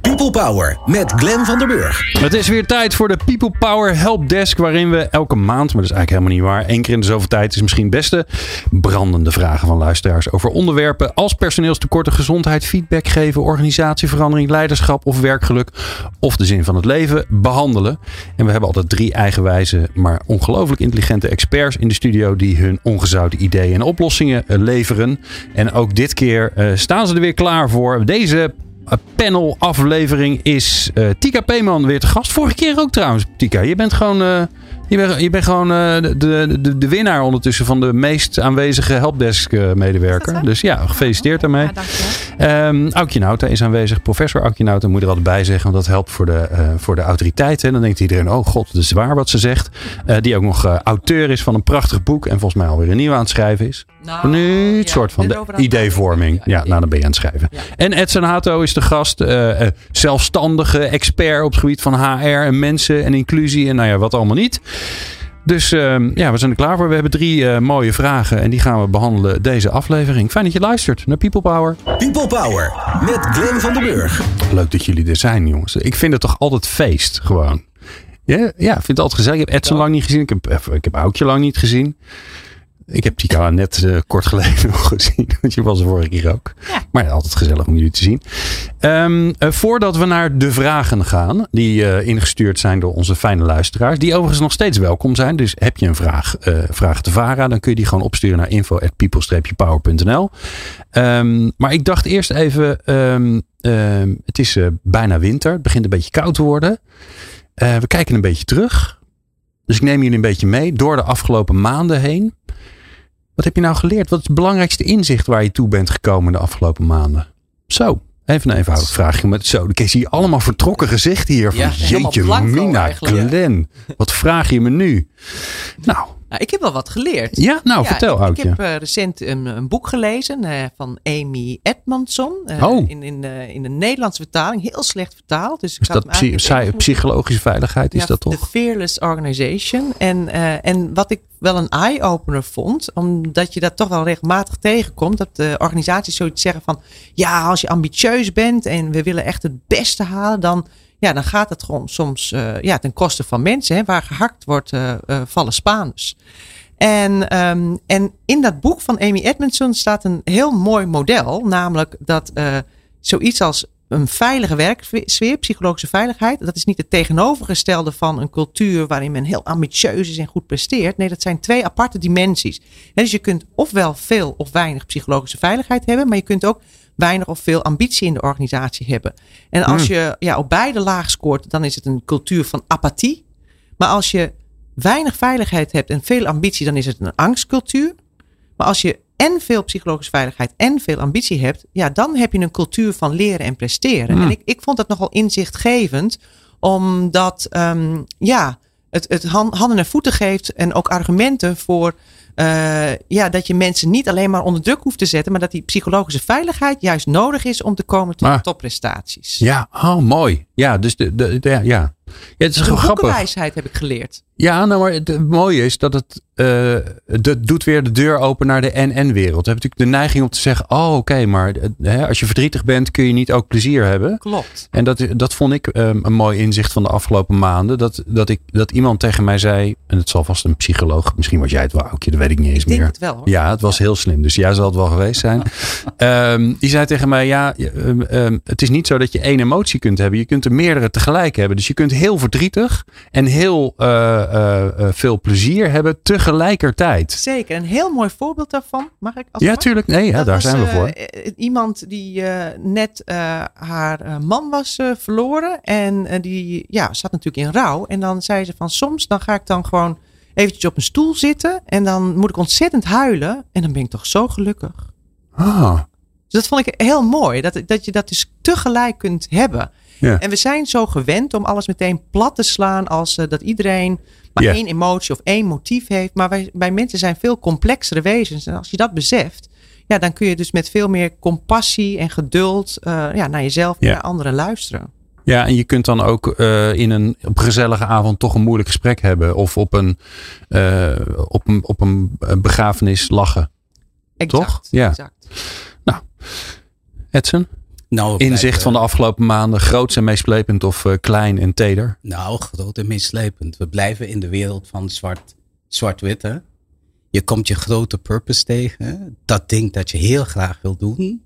People Power met Glenn van der Burg. Het is weer tijd voor de People Power Helpdesk, waarin we elke maand, maar dat is eigenlijk helemaal niet waar, één keer in de zoveel tijd is misschien het beste, brandende vragen van luisteraars over onderwerpen als personeelstekorten, gezondheid, feedback geven, organisatieverandering, leiderschap of werkgeluk of de zin van het leven behandelen. En we hebben altijd drie eigenwijze, maar ongelooflijk intelligente experts in de studio die hun ongezouten ideeën en oplossingen leveren. En ook dit keer uh, staan ze er weer klaar voor. Deze panel aflevering is uh, Tika Peeman weer te gast. Vorige keer ook trouwens, Tika. Je bent gewoon, uh, je bent, je bent gewoon uh, de, de, de winnaar ondertussen van de meest aanwezige helpdesk medewerker. Dus ja, gefeliciteerd daarmee. Ja, Um, Aukje Nauta is aanwezig. Professor Aukje Nauta moet er altijd bij zeggen. Want dat helpt voor de, voor de autoriteiten. En dan denkt iedereen, oh god, dat is waar wat ze zegt. die ook nog auteur is van een prachtig boek. En volgens mij alweer een nieuw aan het schrijven is. Nou, nu het ja, soort van de ideevorming. Ja, nou dan ben je aan het schrijven. En Edson Hato is de gast. Uh, zelfstandige expert op het gebied van HR en mensen en inclusie. En nou ja, wat allemaal niet. Dus uh, ja, we zijn er klaar voor. We hebben drie uh, mooie vragen en die gaan we behandelen deze aflevering. Fijn dat je luistert naar People Power. People Power met Glenn van den Burg. Leuk dat jullie er zijn, jongens. Ik vind het toch altijd feest, gewoon. Ja, ja ik vind het altijd gezellig. Ik heb Edson lang niet gezien. Ik heb, ik heb Aukje lang niet gezien. Ik heb Tika net uh, kort geleden nog gezien. Want je was er vorige keer ook. Ja. Maar ja, altijd gezellig om jullie te zien. Um, uh, voordat we naar de vragen gaan. Die uh, ingestuurd zijn door onze fijne luisteraars. Die overigens nog steeds welkom zijn. Dus heb je een vraag, vraag te varen. Dan kun je die gewoon opsturen naar info at people-power.nl um, Maar ik dacht eerst even. Um, het is bijna winter. Het begint een beetje koud te worden. we kijken een beetje terug. Dus ik neem jullie een beetje mee door de afgelopen maanden heen. Wat heb je nou geleerd? Wat is het belangrijkste inzicht waar je toe bent gekomen de afgelopen maanden? Zo, even een eenvoudig vraagje. Met zo, dan zie je allemaal vertrokken gezichten hier. Van, ja, jeetje, Mina, Glen. Wat vraag je me nu? Nou, nou, ik heb wel wat geleerd. Ja, nou vertel Ik, ik heb uh, recent een, een, boek gelezen uh, van Amy Edmondson. Uh, oh. In, in, in de Nederlandse vertaling. Heel slecht vertaald. Dus is dat psy psychologische veiligheid? Is dat toch? De Fearless Organization. En, en wat ik wel een eye-opener vond. Omdat je dat toch wel regelmatig tegenkomt. Dat de organisaties zoiets zeggen van... Ja, als je ambitieus bent en we willen echt het beste halen... dan ja, dan gaat het gewoon soms uh, ja, ten koste van mensen. Hè, waar gehakt wordt, uh, uh, vallen Spaanders. En, um, en in dat boek van Amy Edmondson staat een heel mooi model. Namelijk dat zoiets als een veilige werksfeer, psychologische veiligheid. Dat is niet het tegenovergestelde van een cultuur waarin men heel ambitieus is en goed presteert. Nee, dat zijn twee aparte dimensies. dus je kunt ofwel veel of weinig psychologische veiligheid hebben, maar je kunt ook weinig of veel ambitie in de organisatie hebben. En als hmm. je ja, op beide laag scoort, dan is het een cultuur van apathie. Maar als je weinig veiligheid hebt en veel ambitie, dan is het een angstcultuur. Maar als je en veel psychologische veiligheid en veel ambitie hebt, ja, dan heb je een cultuur van leren en presteren. Hmm. En ik, ik vond dat nogal inzichtgevend, omdat um, ja, het, het handen en voeten geeft en ook argumenten voor uh, ja, dat je mensen niet alleen maar onder druk hoeft te zetten, maar dat die psychologische veiligheid juist nodig is om te komen tot maar, topprestaties. Ja, oh, mooi. Ja, dus de, de, de ja. ja, het is gewoon grappig. heb ik geleerd. Ja, nou, maar het mooie is dat het uh, dat doet weer de deur open naar de NN-wereld. We hebben natuurlijk de neiging om te zeggen: Oh, oké, maar hè, als je verdrietig bent, kun je niet ook plezier hebben. Klopt. En dat, dat vond ik um, een mooi inzicht van de afgelopen maanden. Dat, dat, ik, dat iemand tegen mij zei: En het zal vast een psycholoog, misschien was jij het wel, Aukje, dat weet ik niet eens ik meer. Het wel, hoor. Ja, het was heel slim. Dus jij zal het wel geweest zijn. um, die zei tegen mij: Ja, um, het is niet zo dat je één emotie kunt hebben. Je kunt er meerdere tegelijk hebben. Dus je kunt heel verdrietig en heel uh, uh, veel plezier hebben tegelijkertijd. Zeker, een heel mooi voorbeeld daarvan. Mag ik? Als ja, tuurlijk. Nee, ja, daar zijn we voor. iemand die net haar man was verloren en die ja, zat natuurlijk in rouw. En dan zei ze van soms dan ga ik dan gewoon eventjes op een stoel zitten en dan moet ik ontzettend huilen en dan ben ik toch zo gelukkig. Ah. Dus dat vond ik heel mooi, dat, dat je dat dus tegelijk kunt hebben. Ja. En we zijn zo gewend om alles meteen plat te slaan als uh, dat iedereen maar yeah. één emotie of één motief heeft. Maar wij, wij mensen zijn veel complexere wezens. En als je dat beseft, ja, dan kun je dus met veel meer compassie en geduld uh, ja, naar jezelf en naar anderen luisteren. Ja, en je kunt dan ook eh, in een op een gezellige avond toch een moeilijk gesprek hebben. Of op een, eh, op een, op een begrafenis lachen. Exact. Toch? Ja. exact. Edson, Nou, inzicht van de afgelopen maanden. Groots en meeslepend of eh, klein en teder? Nou, groot en meeslepend. We blijven in de wereld van zwart, zwart-wit. hè. Je komt je grote purpose tegen. Dat ding dat je heel graag wil doen.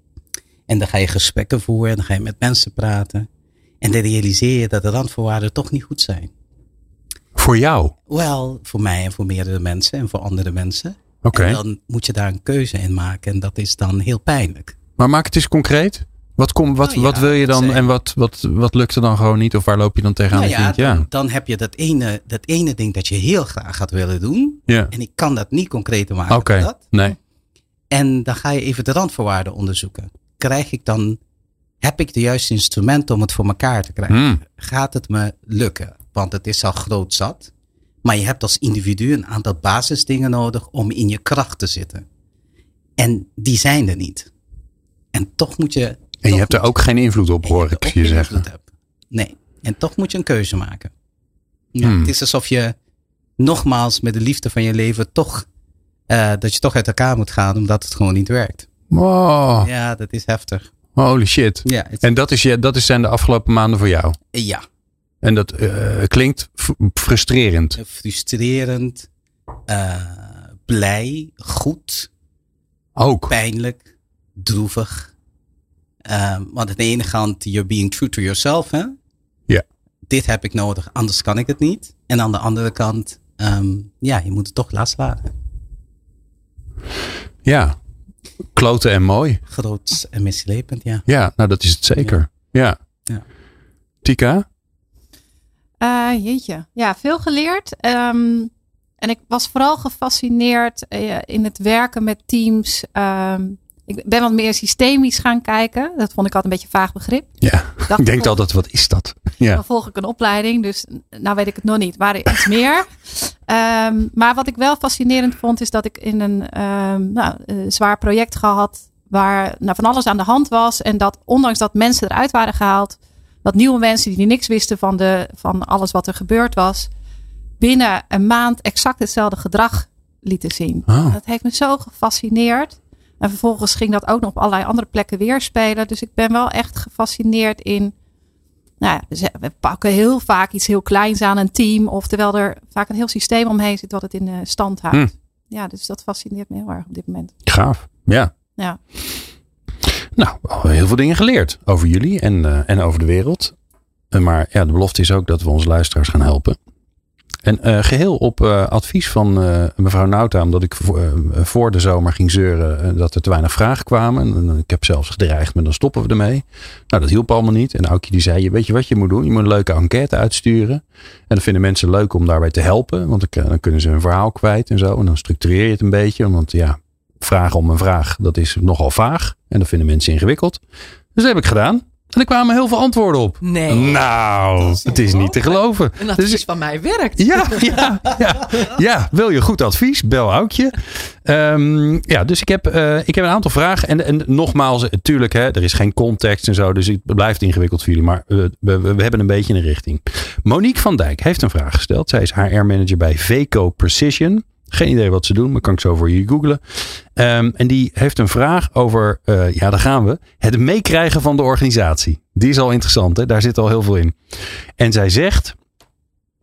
En dan ga je gesprekken voeren. En dan ga je met mensen praten. En dan realiseer je dat de randvoorwaarden toch niet goed zijn. Voor jou? Wel, voor mij en voor meerdere mensen en voor andere mensen. Oké. En dan moet je daar een keuze in maken. En dat is dan heel pijnlijk. Maar maak het eens concreet. Wat, kom, wat, Nou ja, wat wil je dan en wat, wat, wat lukt er dan gewoon niet? Of waar loop je dan tegenaan? Nou ja. Dan, dan heb je dat ene, dat ene ding dat je heel graag gaat willen doen. ja. En ik kan dat niet concreter maken Oké, nee. En dan ga je even de randvoorwaarden onderzoeken. Krijg ik dan, heb ik de juiste instrumenten om het voor elkaar te krijgen? Hmm. Gaat het me lukken? Want het is al groot zat. Maar je hebt als individu een aantal basisdingen nodig om in je kracht te zitten. En die zijn er niet. En toch moet je. En je hebt er ook geen invloed op, hoor ik je zeggen. Nee. En toch moet je een keuze maken. Ja, Hmm. Het is alsof je nogmaals met de liefde van je leven toch. eh, dat je toch uit elkaar moet gaan omdat het gewoon niet werkt. Wow. Ja, dat is heftig. Holy shit. Ja, En dat, is je, dat is zijn de afgelopen maanden voor jou. ja En dat eh, klinkt frustrerend. frustrerend, eh, blij, goed, Ook. pijnlijk, droevig. Eh, want aan de ene kant, you're being true to yourself. Hè? Ja. Dit heb ik nodig, anders kan ik het niet. En aan de andere kant, ehm, ja, je moet het toch loslaten. Ja. Kloten en mooi. Groot en mislepend, ja. Ja, nou dat is het zeker. Ja. Ja. Tika? Eh, jeetje. Ja, veel geleerd. Ehm, en ik was vooral gefascineerd eh, in het werken met teams. Ehm, ik ben wat meer systemisch gaan kijken. Dat vond ik altijd een beetje een vaag begrip. Ja. dacht, Ik denk altijd, wat is dat? Ja. Dan volg ik een opleiding, dus nou weet ik het nog niet. Maar iets meer. Ehm, maar wat ik wel fascinerend vond, is dat ik in een ehm, nou, eh, zwaar project gehad. Waar nou, van alles aan de hand was. En dat ondanks dat mensen eruit waren gehaald. Dat nieuwe mensen die niks wisten van, de, van alles wat er gebeurd was. Binnen een maand exact hetzelfde gedrag lieten zien. Oh. Dat heeft me zo gefascineerd. En vervolgens ging dat ook nog op allerlei andere plekken weerspelen. Dus ik ben wel echt gefascineerd in. Nou ja, we pakken heel vaak iets heel kleins aan een team. Of terwijl er vaak een heel systeem omheen zit wat het in stand houdt. Hm. Ja, dus dat fascineert me heel erg op dit moment. Gaaf. Ja. Ja. Nou, heel veel dingen geleerd over jullie en, eh, en over de wereld. Maar ja, de belofte is ook dat we onze luisteraars gaan helpen. En eh, geheel op eh, advies van eh, mevrouw Nauta, omdat ik voor, de zomer ging zeuren dat er te weinig vragen kwamen. En, ik heb zelfs gedreigd met dan stoppen we ermee. Nou, dat hielp allemaal niet. En Aukje die zei, weet je wat je moet doen? Je moet een leuke enquête uitsturen. En dat vinden mensen leuk om daarbij te helpen. Want dan, dan kunnen ze hun verhaal kwijt en zo. En dan structureer je het een beetje. Want ja, vragen om een vraag, dat is nogal vaag. En dat vinden mensen ingewikkeld. Dus dat heb ik gedaan. En er kwamen heel veel antwoorden op. Nee. Nou, het is niet te geloven. Een advies Dus- van mij werkt. ja, ja, ja, ja, wil je goed advies? Bel Aukje. Ehm, ja, dus ik heb, eh, ik heb een aantal vragen. En, en nogmaals, natuurlijk, hè, er is geen context en zo. Dus het blijft ingewikkeld voor jullie. Maar we, we, we hebben een beetje een richting. Monique van Dijk heeft een vraag gesteld. Zij is HR-manager bij Veco Precision. Geen idee wat ze doen, maar kan ik zo voor jullie googlen. Ehm, en die heeft een vraag over, eh, ja, daar gaan we. Het meekrijgen van de organisatie. Die is al interessant, hè? daar zit al heel veel in. En zij zegt,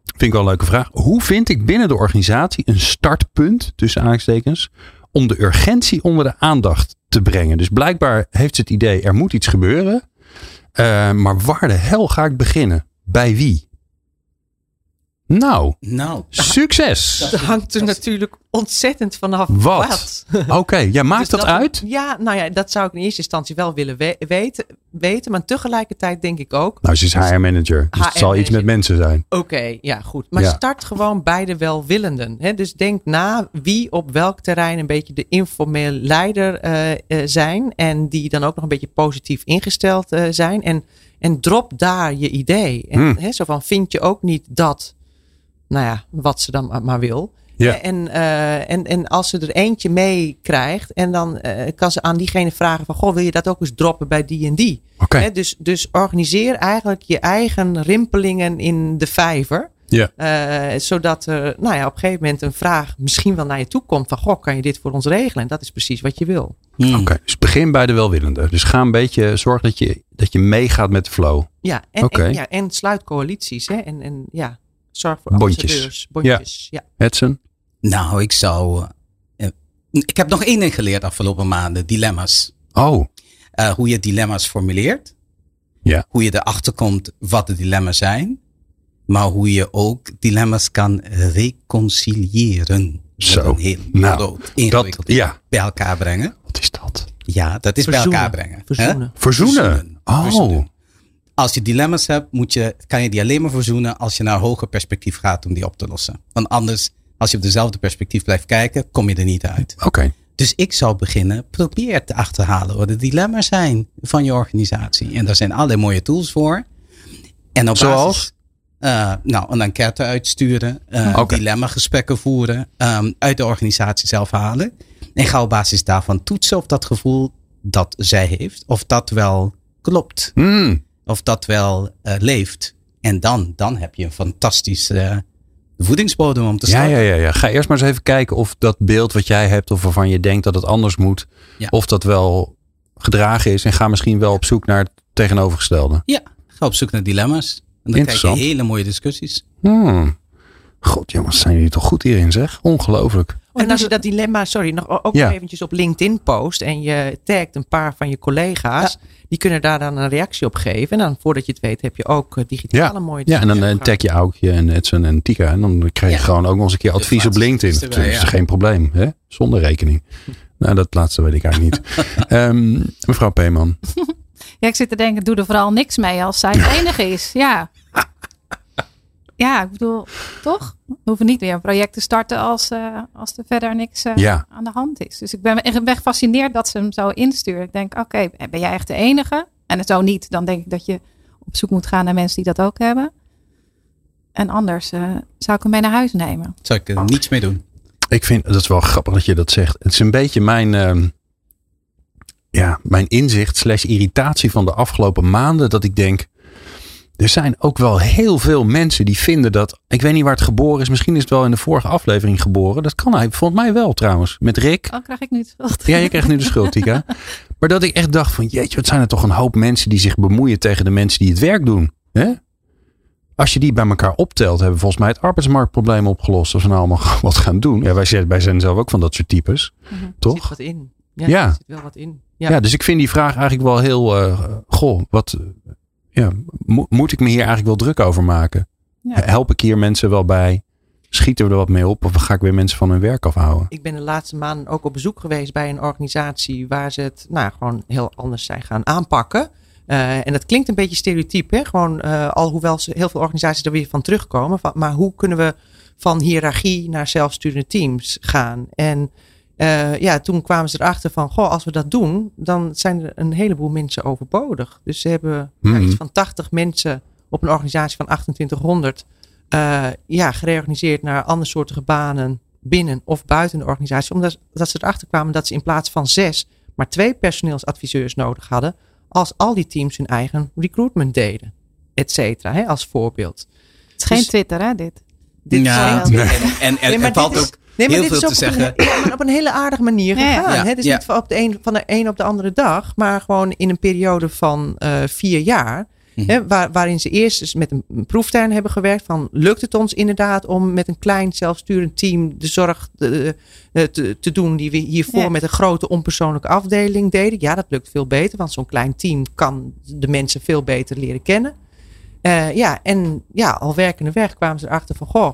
vind ik wel een leuke vraag. Hoe vind ik binnen de organisatie een startpunt, tussen aanstekens, om de urgentie onder de aandacht te brengen? Dus blijkbaar heeft ze het idee, er moet iets gebeuren. Eh, maar waar de hel ga ik beginnen? Bij wie? Nou, Nou, succes! Dat hangt er natuurlijk ontzettend vanaf Wat? Oké, ja, maakt Dus dat, uit? Ja, nou ja, dat zou ik in eerste instantie wel willen we- weten, weten. Maar tegelijkertijd denk ik ook, Nou, ze is HR-manager, dus het zal iets met mensen zijn. oké, ja goed. Maar Ja. start gewoon bij de welwillenden. Hè? Dus denk na wie op welk terrein een beetje de informeel leider eh, eh, zijn. En die dan ook nog een beetje positief ingesteld eh, zijn. En, en drop daar je idee. En, Hmm. hè, zo van, vind je ook niet dat, nou ja, wat ze dan maar- wil. Ja. En, eh, en, en als ze er eentje mee krijgt en dan eh, kan ze aan diegene vragen van, goh, wil je dat ook eens droppen bij die en die? Oké. Hè, dus, dus organiseer eigenlijk je eigen rimpelingen in de vijver. Ja. Eh, zodat er nou ja, op een gegeven moment een vraag misschien wel naar je toe komt van, goh, kan je dit voor ons regelen? En dat is precies wat je wil. Hmm. Oké, dus begin bij de welwillende. Dus ga een beetje, zorg dat je, dat je meegaat met de flow. Ja, en, Oké. en, ja, en sluit coalities. Hè? En, en ja, zorg voor Bondjes. ambassadeurs. Bondjes. Ja. Edson? Nou, ik zou. eh, ik heb nog één ding geleerd afgelopen maanden: dilemma's. Oh, Eh, hoe je dilemma's formuleert. Ja. Hoe je erachter komt wat de dilemma's zijn. Maar hoe je ook dilemma's kan reconciliëren. Zo. Met Een heel Nou, groot, ingewikkeld ja. bij elkaar brengen. wat is dat? Ja, dat is bij elkaar brengen. Verzoenen. Verzoenen. Oh, Verzoenen. Als je dilemma's hebt, moet je, kan je die alleen maar verzoenen als je naar een hoger perspectief gaat om die op te lossen. Want anders, als je op dezelfde perspectief blijft kijken, kom je er niet uit. oké. Dus ik zou beginnen, probeer te achterhalen wat de dilemma's zijn van je organisatie. En daar zijn allerlei mooie tools voor. En op Zoals? basis, eh, nou, een enquête uitsturen, Oké. dilemma-gesprekken voeren, ehm, uit de organisatie zelf halen. En ga op basis daarvan toetsen of dat gevoel dat zij heeft, of dat wel klopt. Hmm, Of dat wel eh, leeft. En dan, dan heb je een fantastische eh, voedingsbodem om te Ja, starten. ja, ja, ja. Ga eerst maar eens even kijken of dat beeld wat jij hebt, of waarvan je denkt dat het anders moet, Ja. of dat wel gedragen is. En ga misschien wel op zoek naar het tegenovergestelde. Ja, ga op zoek naar dilemma's. En dan krijg je hele mooie discussies. Hmm. God, jongens, zijn jullie toch goed hierin, zeg? Ongelooflijk. En als je dat dilemma, sorry, nog ook Ja. nog eventjes op LinkedIn post en je tagt een paar van je collega's, die kunnen daar dan een reactie op geven. En dan voordat je het weet heb je ook eh, digitaal een mooie Ja, en dan eh, tag je Aukje en Edson en Tika. En dan krijg je Ja. gewoon ook nog eens een keer advies op LinkedIn. Dat is ja. geen probleem, hè? Zonder rekening. Nou, dat laatste weet ik eigenlijk niet. Ehm, mevrouw Peeman. Ja, ik zit te denken, doe er vooral niks mee als zij het enige is. Ja. Ja, ik bedoel, toch? We hoeven niet weer een project te starten als, eh, als er verder niks eh, Ja. aan de hand is. Dus ik ben echt ben gefascineerd dat ze hem zo insturen. Ik denk, oké, ben jij echt de enige? En zo niet, dan denk ik dat je op zoek moet gaan naar mensen die dat ook hebben. En anders eh, zou ik hem mee naar huis nemen. Zou ik er niets mee doen. Ik vind, dat is wel grappig dat je dat zegt. Het is een beetje mijn, ehm, ja, mijn inzicht slash irritatie van de afgelopen maanden. Dat ik denk, er zijn ook wel heel veel mensen die vinden dat, ik weet niet waar het geboren is. Misschien is het wel in de vorige aflevering geboren. Dat kan hij, volgens mij wel trouwens. Met Rick. Oh, krijg ik nu het schuld. Ja, je krijgt nu de schuld, Tika. Maar dat ik echt dacht van, jeetje, wat zijn er toch een hoop mensen die zich bemoeien tegen de mensen die het werk doen. Hè? Als je die bij elkaar optelt, hebben we volgens mij het arbeidsmarktprobleem opgelost. Als we nou allemaal wat gaan doen. Ja, wij zijn, wij zijn zelf ook van dat soort types. Er zit Toch? wat in. Ja, Ja. er zit wel wat in. Ja. Ja. dus ik vind die vraag eigenlijk wel heel, eh, goh, wat, ja, mo- moet ik me hier eigenlijk wel druk over maken? Ja. Help ik hier mensen wel bij? Schieten we er wat mee op? Of ga ik weer mensen van hun werk afhouden? Ik ben de laatste maanden ook op bezoek geweest bij een organisatie waar ze het nou, gewoon heel anders zijn gaan aanpakken. Eh, en dat klinkt een beetje stereotyp, hè? Gewoon, eh, alhoewel ze heel veel organisaties er weer van terugkomen. Van, maar hoe kunnen we van hiërarchie naar zelfsturende teams gaan? En eh, ja, toen kwamen ze erachter van, goh, als we dat doen, dan zijn er een heleboel mensen overbodig. Dus ze hebben iets van 80 mensen op een organisatie van 2800 eh, ja, gereorganiseerd naar andersoortige banen binnen of buiten de organisatie. Omdat dat ze erachter kwamen dat ze in plaats van zes maar twee personeelsadviseurs nodig hadden. Als al die teams hun eigen recruitment deden. Et cetera, hè, als voorbeeld. Het is geen Dus- Twitter, hè, dit. Dit is ja, en, en, en Nee, er valt is- ook Nee, maar heel dit is veel ook te op zeggen. Een, ja, maar op een hele aardige manier gegaan. Ja, hè? Dus ja. niet van, op de een, van de een op de andere dag, maar gewoon in een periode van eh, vier jaar. Mhm. Hè, waar, waarin ze eerst eens met een, proeftuin hebben gewerkt. Van lukt het ons inderdaad om met een klein zelfsturend team de zorg eh, te, te doen die we hiervoor Ja. met een grote onpersoonlijke afdeling deden. Ja, dat lukt veel beter, want zo'n klein team kan de mensen veel beter leren kennen. Eh, ja, en ja, al werkende weg kwamen ze erachter van, goh,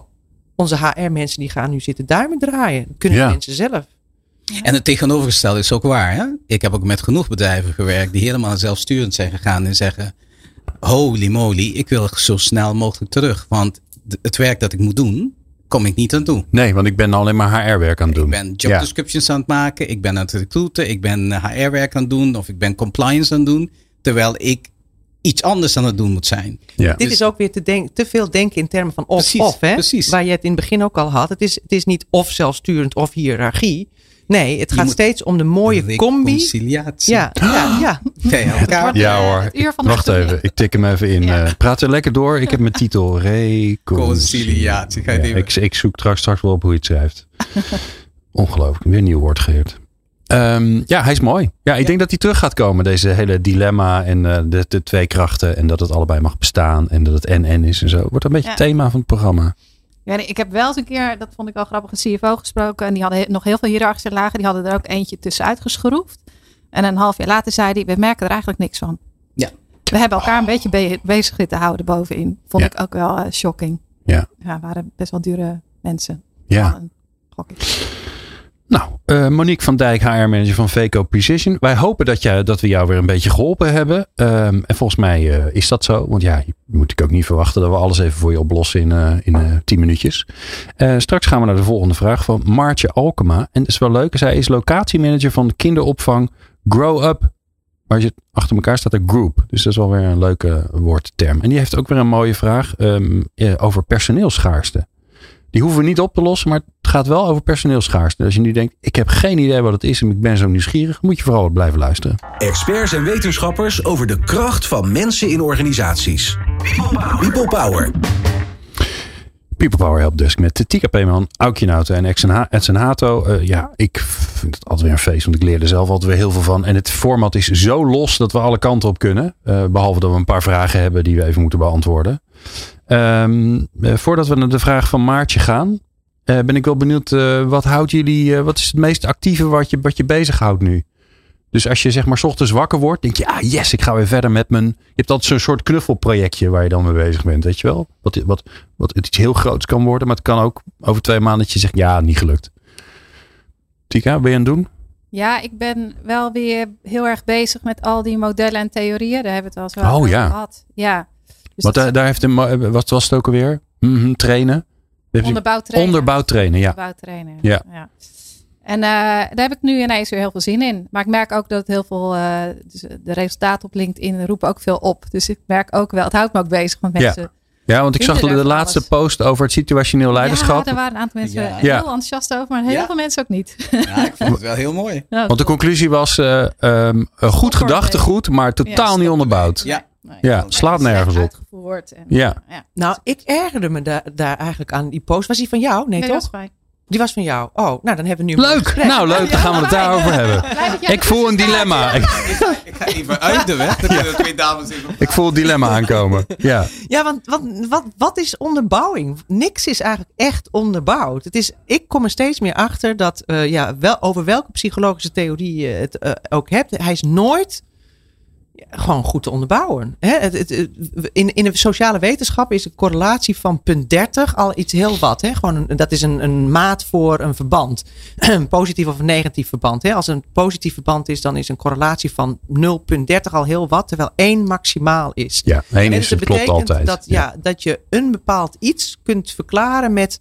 onze HR-mensen die gaan nu zitten duimen draaien. Dat kunnen Ja. de mensen zelf. En het tegenovergestelde is ook waar. Hè? Ik heb ook met genoeg bedrijven gewerkt die helemaal zelfsturend zijn gegaan en zeggen: Holy moly, ik wil zo snel mogelijk terug. Want het werk dat ik moet doen, kom ik niet aan toe. Nee, want ik ben alleen maar HR-werk aan het doen. Ik ben job Ja. descriptions aan het maken, ik ben aan het recruiten, ik ben HR-werk aan het doen of ik ben compliance aan het doen. Terwijl ik iets anders aan het doen moet zijn. Ja. Dit is ook weer te, denk, te veel denken in termen van Precies, of-of. hè? precies. Waar je het in het begin ook al had. Het is, het is niet of zelfsturend of hiërarchie. Nee, het gaat steeds om de mooie combi. Reconciliatie. Ja, ja, ja. Wordt, Ja eh, hoor. Wacht even, ik tik hem even in. Ja. Eh, praat er lekker door. Ik heb mijn titel Reconciliatie. Ja, ik, ik zoek straks, straks wel op hoe je het schrijft. Ongelooflijk, weer een nieuw woord geleerd. Ehm, ja, hij is mooi. Ja, ik denk dat hij terug gaat komen, deze hele dilemma en eh, de, de twee krachten. En dat het allebei mag bestaan en dat het en-en is en zo. Wordt een beetje Ja. het thema van het programma. Ja, nee, ik heb wel eens een keer, dat vond ik wel grappig, een CFO gesproken. En die hadden nog heel veel hiërarchische lagen. Die hadden er ook eentje tussenuit geschroefd. En een half jaar later zei hij, we merken er eigenlijk niks van. Ja. We hebben elkaar een beetje be- bezig te houden bovenin. Vond Ja. ik ook wel eh, shocking. Ja. Ja, waren best wel dure mensen. Ja. Gok ik. Nou, eh, Monique van Dijk, HR-manager van VCO Precision. Wij hopen dat, jij, dat we jou weer een beetje geholpen hebben. Ehm, en volgens mij eh, is dat zo. Want ja, moet ik ook niet verwachten dat we alles even voor je oplossen in, eh in eh, 10 minuutjes. Straks gaan we naar de volgende vraag van Maartje Alkema. En dat is wel leuk. Zij is locatiemanager van de kinderopvang Grow Up. Maar je achter elkaar staat er group. Dus dat is wel weer een leuke woordterm. En die heeft ook weer een mooie vraag ehm, eh, over personeelsschaarste. Die hoeven we niet op te lossen, maar gaat wel over personeelschaarste. Als je nu denkt, ik heb geen idee wat het is en ik ben zo nieuwsgierig, moet je vooral blijven luisteren. Experts en wetenschappers over de kracht van mensen in organisaties. People Power. People Power Helpdesk met Tika Peeman, Aukje Nauta en Edson Hato. Eh, ja, ik vind het altijd weer een feest, want ik leer er zelf altijd weer heel veel van. En het format is zo los dat we alle kanten op kunnen. Eh, behalve dat we een paar vragen hebben die we even moeten beantwoorden. Ehm, eh, voordat we naar de vraag van Maartje gaan, eh, ben ik wel benieuwd, eh, wat houdt jullie, eh, wat is het meest actieve wat je, wat je bezighoudt nu? Dus als je zeg maar 's ochtends wakker wordt, denk je, ah yes, ik ga weer verder met mijn... Je hebt altijd zo'n soort knuffelprojectje waar je dan mee bezig bent, weet je wel? Wat, wat, wat iets heel groots kan worden, maar het kan ook over twee maanden dat je zegt, ja, niet gelukt. Tika, ben je aan het doen? Ja, ik ben wel weer heel erg bezig met al die modellen en theorieën. Daar hebben we het wel wel Oh, over ja. gehad. Ja. Dus Want daar, daar heeft een, wat was het ook alweer? Mhm, trainen. Onderbouw trainen, ja. Onderbouw trainen. Ja. En eh, daar heb ik nu ineens weer heel veel zin in. Maar ik merk ook dat heel veel, eh, dus de resultaten op LinkedIn roepen ook veel op. Dus ik merk ook wel, het houdt me ook bezig met Ja. mensen. Ja, want ik zag de van laatste alles. post over het situationeel Ja, leiderschap. daar waren een aantal mensen Ja. heel Ja. enthousiast over, maar heel Ja. veel mensen ook niet. Ja, ik vond het wel heel mooi. Want de conclusie was ehm, een goed gedachtegoed, maar totaal Ja, niet onderbouwd. Ja, nee, Ja, slaat nergens op. En, Ja. ja. Nou, ik ergerde me daar, daar eigenlijk aan die post. Was die van jou? Nee, Nee, toch? Die was van jou. Oh, nou dan hebben we nu een Leuk, nou leuk, dan gaan we het daarover hebben. Ik voel een dilemma. Ik, ga even uit de weg. Twee dames even ik voel het dilemma aankomen. Ja, Ja, want wat, wat, wat is onderbouwing? Niks is eigenlijk echt onderbouwd. Het is, ik kom er steeds meer achter dat, eh, ja, wel, over welke psychologische theorie je het eh, ook hebt, hij is nooit gewoon goed te onderbouwen. Hè? Het, het, in, in de sociale wetenschap is een correlatie van punt 30 al iets heel wat. Hè? Gewoon een, dat is een, een maat voor een verband. Een positief of een negatief verband. Hè? Als een positief verband is, dan is een correlatie van 0,30 al heel wat, terwijl 1 maximaal is. ja één En is, het dat klopt betekent altijd. Dat, ja. dat je een bepaald iets kunt verklaren met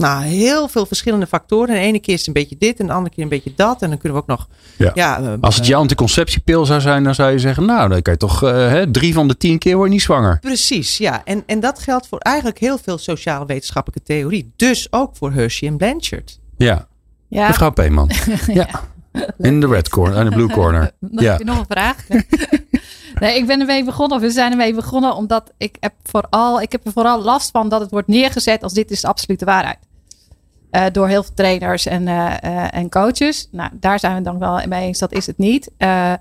nou, heel veel verschillende factoren. En de ene keer is het een beetje dit en de andere keer een beetje dat. En dan kunnen we ook nog. Ja. Ja, eh, Als het jouw anticonceptiepil zou zijn, dan zou je zeggen, nou, dan kan je toch eh, hè, drie van de tien keer word je niet zwanger. Precies, ja. En, en dat geldt voor eigenlijk heel veel sociaal wetenschappelijke theorie. Dus ook voor Hershey en Blanchard. Ja, Ja, mevrouw Peeman. ja. In de red corner, in de blue corner. Dan Ja. heb je nog een vraag. nee, ik ben ermee begonnen, of we zijn ermee begonnen, omdat ik heb vooral, ik heb er vooral last van dat het wordt neergezet als dit is de absolute waarheid. Eh, door heel veel trainers en, eh, eh, en coaches. Nou, daar zijn we dan wel mee eens, dat is het niet. Eh,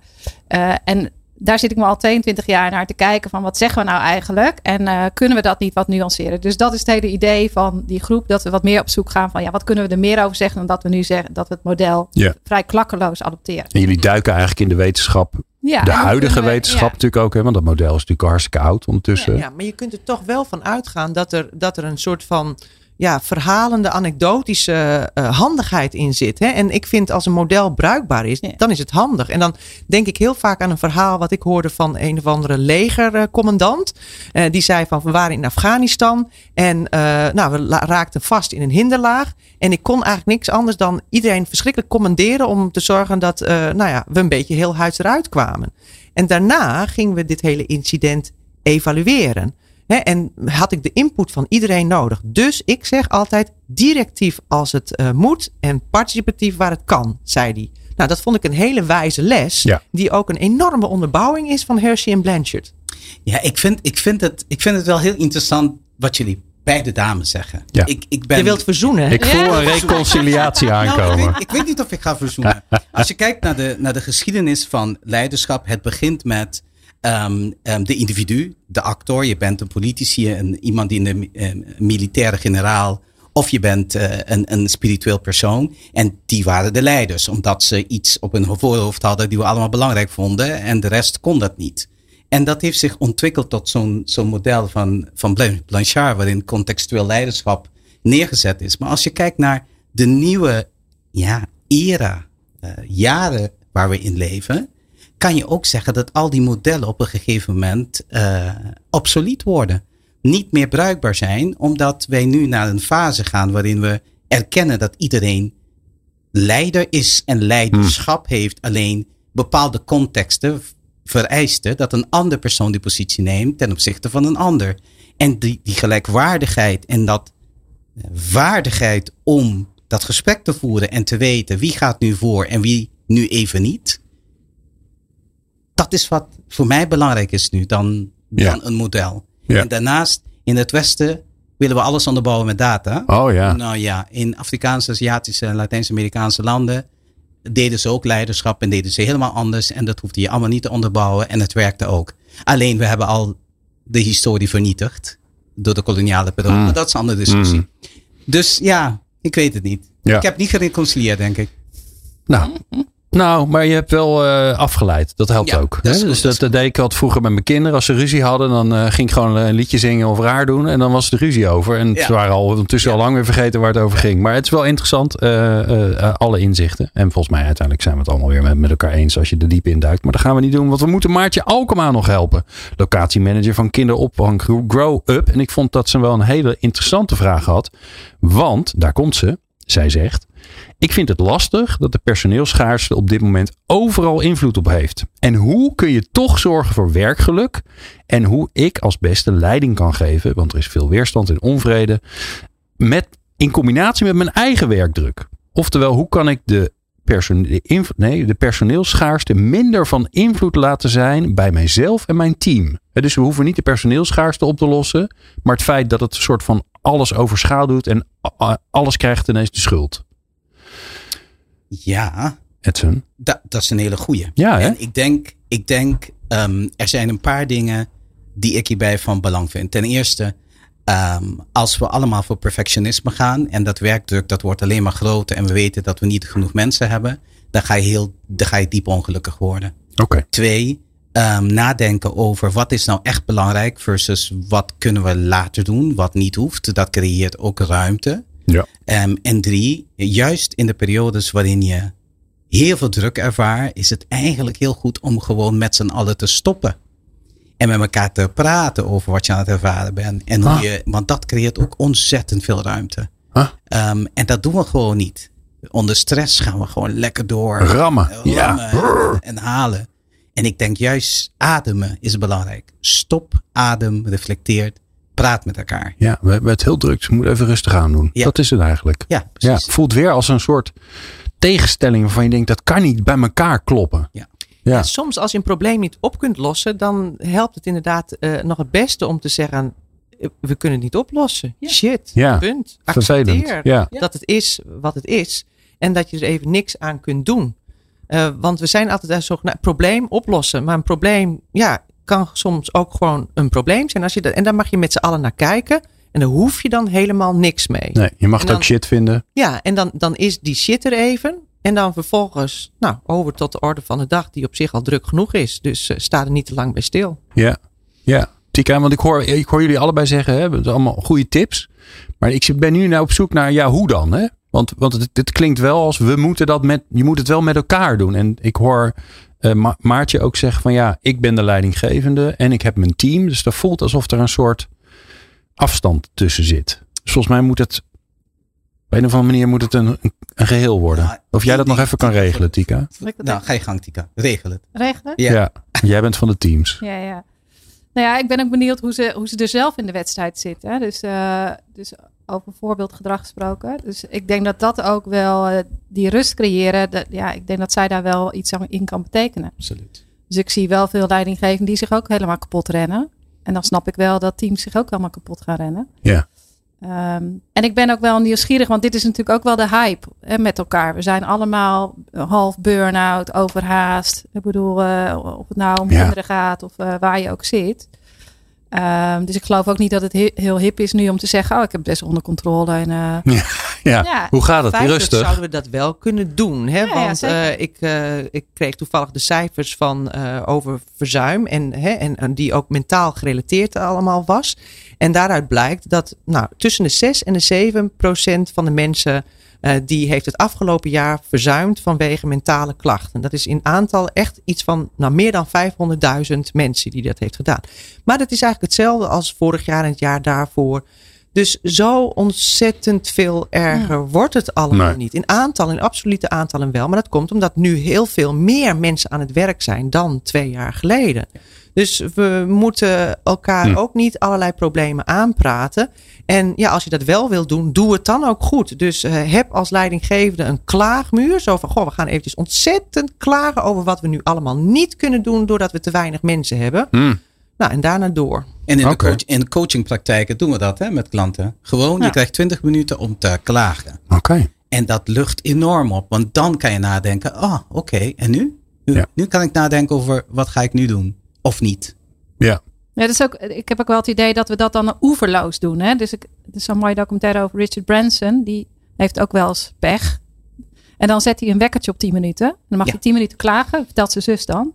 eh, en daar zit ik me al 22 jaar naar te kijken van wat zeggen we nou eigenlijk? En eh, kunnen we dat niet wat nuanceren? Dus dat is het hele idee van die groep, dat we wat meer op zoek gaan van ja, wat kunnen we er meer over zeggen dan dat we nu zeggen dat we het model Ja. vrij klakkeloos adopteren. En jullie duiken eigenlijk in de wetenschap, Ja, de huidige we- wetenschap ja. natuurlijk ook, hè, want dat model is natuurlijk al hartstikke oud ondertussen. Ja, maar je kunt er toch wel van uitgaan dat er, dat er een soort van ja, verhalende, anekdotische uh, handigheid in zit. Hè? En ik vind als een model bruikbaar is, Ja. dan is het handig. En dan denk ik heel vaak aan een verhaal wat ik hoorde van een of andere legercommandant. Eh, die zei van we waren in Afghanistan en eh, nou, we raakten vast in een hinderlaag. En ik kon eigenlijk niks anders dan iedereen verschrikkelijk commanderen om te zorgen dat eh, nou ja, we een beetje heel huids eruit kwamen. En daarna gingen we dit hele incident evalueren. En had ik de input van iedereen nodig. Dus ik zeg altijd directief als het eh, moet en participatief waar het kan, zei hij. Nou, dat vond ik een hele wijze les. Ja. Die ook een enorme onderbouwing is van Hershey en Blanchard. Ja, ik vind, ik, vind het, ik vind het wel heel interessant wat jullie beide dames zeggen. Ja. Ik, ik ben, Je wilt verzoenen. Ik voel een reconciliatie Nou, ik, aankomen. weet, ik weet niet of ik ga verzoenen. Als je kijkt naar de, naar de geschiedenis van leiderschap, het begint met ehm, ehm, de individu, de actor. Je bent een politici, een, iemand die in de eh, militaire generaal. Of je bent eh, een, een spiritueel persoon. En die waren de leiders, omdat ze iets op hun voorhoofd hadden die we allemaal belangrijk vonden. En de rest kon dat niet. En dat heeft zich ontwikkeld tot zo'n model van, van Blan- Blanchard, waarin contextueel leiderschap neergezet is. Maar als je kijkt naar de nieuwe ja, era, eh, jaren waar we in leven, kan je ook zeggen dat al die modellen op een gegeven moment eh obsolet worden. Niet meer bruikbaar zijn, omdat wij nu naar een fase gaan waarin we erkennen dat iedereen leider is en leiderschap heeft. Alleen bepaalde contexten vereisten dat een andere persoon die positie neemt ten opzichte van een ander. En die, die gelijkwaardigheid en dat eh, waardigheid om dat gesprek te voeren en te weten wie gaat nu voor en wie nu even niet. Dat is wat voor mij belangrijk is nu dan, een model. Ja. En daarnaast in het Westen willen we alles onderbouwen met data. Oh ja. Nou ja, in Afrikaanse, Aziatische en Latijns-Amerikaanse landen deden ze ook leiderschap en deden ze helemaal anders. En dat hoefde je allemaal niet te onderbouwen en het werkte ook. Alleen we hebben al de historie vernietigd door de koloniale periode. Mm. Maar dat is een andere discussie. Mm. Dus ja, ik weet het niet. Ja. Ik heb niet gereconcilieerd, denk ik. Nou, nou, maar je hebt wel eh, afgeleid. Dat helpt Ja, ook. dat is hè? goed, dus dat dat, deed ik altijd vroeger met mijn kinderen. Als ze ruzie hadden, dan eh, ging ik gewoon een liedje zingen of raar doen. En dan was de ruzie over. En Ja. ze waren al ondertussen Ja. al lang weer vergeten waar het over ging. Maar het is wel interessant, eh, alle inzichten. En volgens mij uiteindelijk zijn we het allemaal weer met, met elkaar eens als je er diep in duikt. Maar dat gaan we niet doen, want we moeten Maartje Alkema nog helpen. Locatiemanager van kinderopvang Grow Up. En ik vond dat ze wel een hele interessante vraag had. Want, daar komt ze. Zij zegt, ik vind het lastig dat de personeelsschaarste op dit moment overal invloed op heeft. En hoe kun je toch zorgen voor werkgeluk? En hoe ik als beste leiding kan geven, want er is veel weerstand en onvrede, met, in combinatie met mijn eigen werkdruk. Oftewel, hoe kan ik de, inv- nee, de personeelsschaarste minder van invloed laten zijn bij mijzelf en mijn team? Dus we hoeven niet de personeelsschaarste op te lossen, maar het feit dat het een soort van alles overschaduwt en alles krijgt ineens de schuld. Ja, Edson. dat, dat is een hele goeie. Ja, hè? En ik denk, ik denk ehm, er zijn een paar dingen die ik hierbij van belang vind. Ten eerste, ehm, als we allemaal voor perfectionisme gaan en dat werkdruk dat wordt alleen maar groter en we weten dat we niet genoeg mensen hebben, dan ga je, heel, dan ga je diep ongelukkig worden. Oké. Twee, ehm, nadenken over wat is nou echt belangrijk versus wat kunnen we later doen, wat niet hoeft. Dat creëert ook ruimte. Ja. Ehm, en drie, juist in de periodes waarin je heel veel druk ervaart, is het eigenlijk heel goed om gewoon met z'n allen te stoppen. En met elkaar te praten over wat je aan het ervaren bent. En hoe Ah. je, want dat creëert ook ontzettend veel ruimte. Ah. Ehm, en dat doen we gewoon niet. Onder stress gaan we gewoon lekker door. Rammen. Eh, Ja. rammen en halen. En ik denk juist ademen is belangrijk. Stop, adem, reflecteert, praat met elkaar. Ja, we hebben het heel druk. Dus we moeten even rustig aan doen. Ja. Dat is het eigenlijk. Ja, Ja, precies. voelt weer als een soort tegenstelling waarvan je denkt dat kan niet bij elkaar kloppen. Ja. Ja. Soms als je een probleem niet op kunt lossen, dan helpt het inderdaad eh, nog het beste om te zeggen, eh, we kunnen het niet oplossen. Shit, Ja. punt. Accepteer Ja. dat het is wat het is en dat je er even niks aan kunt doen. Eh, want we zijn altijd daar zo, nou, probleem oplossen. Maar een probleem, ja, kan soms ook gewoon een probleem zijn. Als je dat, en daar mag je met z'n allen naar kijken. En daar hoef je dan helemaal niks mee. Nee, je mag het ook dan- shit vinden. Ja, en dan, dan is die shit er even. En dan vervolgens, nou, over tot de orde van de dag, die op zich al druk genoeg is. Dus eh, sta er niet te lang bij stil. Ja. Ja. Tika, want ik hoor, ik hoor jullie allebei zeggen, hè, zijn allemaal goede tips. Maar ik ben nu nou op zoek naar, ja, hoe dan? Hè? Want, want het, het klinkt wel als, we moeten dat met, je moet het wel met elkaar doen. En ik hoor uh, Maartje ook zeggen van, ja, ik ben de leidinggevende en ik heb mijn team. Dus dat voelt alsof er een soort afstand tussen zit. Dus volgens mij moet het op een of andere manier moet het een, een geheel worden. of jij dat nog even kan regelen, Tika? Nou, ga je gang, Tika. Regel het. Regelen? Ja. ja. Jij bent van de teams. Ja, ja. Nou ja, ik ben ook benieuwd hoe ze, hoe ze er zelf in de wedstrijd zitten. Dus, uh, dus over voorbeeldgedrag gesproken. Dus ik denk dat dat ook wel uh, die rust creëren. Dat, ja, ik denk dat zij daar wel iets aan in kan betekenen. Absoluut. Dus ik zie wel veel leidinggevenden die zich ook helemaal kapot rennen. En dan snap ik wel dat teams zich ook helemaal kapot gaan rennen. Ja. Um, en ik ben ook wel nieuwsgierig, want dit is natuurlijk ook wel de hype hè, met elkaar. We zijn allemaal half burn-out, overhaast. Ik bedoel, uh, of het nou om ja. kinderen gaat of uh, waar je ook zit. Um, dus ik geloof ook niet dat het he heel hip is nu om te zeggen: Oh, ik heb best onder controle. En, uh, ja, ja. ja. hoe gaat het? Rustig. zouden we dat wel kunnen doen. Hè? Want ik, ik kreeg toevallig de cijfers van over verzuim. En, hè, en, en die ook mentaal gerelateerd allemaal was. En daaruit blijkt dat nou, tussen de 6 en de 7 procent van de mensen uh, die heeft het afgelopen jaar verzuimd vanwege mentale klachten. Dat is in aantal echt iets van nou, meer dan 500.000 mensen die dat heeft gedaan. Maar dat is eigenlijk hetzelfde als vorig jaar en het jaar daarvoor. Dus zo ontzettend veel erger ja. wordt het allemaal nee. niet. In aantallen, in absolute aantallen wel. Maar dat komt omdat nu heel veel meer mensen aan het werk zijn dan twee jaar geleden. Dus we moeten elkaar hm. ook niet allerlei problemen aanpraten. En ja, als je dat wel wil doen, doe het dan ook goed. Dus uh, heb als leidinggevende een klaagmuur. Zo van, goh, we gaan eventjes ontzettend klagen over wat we nu allemaal niet kunnen doen doordat we te weinig mensen hebben. Hm. Nou, en daarna door. En in, okay. de, coach, in de coachingpraktijken doen we dat hè, met klanten. Gewoon, ja. je krijgt 20 minuten om te klagen. Oké. Okay. En dat lucht enorm op. Want dan kan je nadenken, ah, oh, oké, okay, en nu? Nu, ja. nu kan ik nadenken over wat ga ik nu doen? Of niet. Ja. Ja, dus ook, ik heb ook wel het idee dat we dat dan oeverloos doen. Hè? Dus ik, het is zo'n mooie documentaire over Richard Branson. Die heeft ook wel eens pech. En dan zet hij een wekkertje op 10 minuten. Dan mag ja. hij 10 minuten klagen, vertelt zijn zus dan.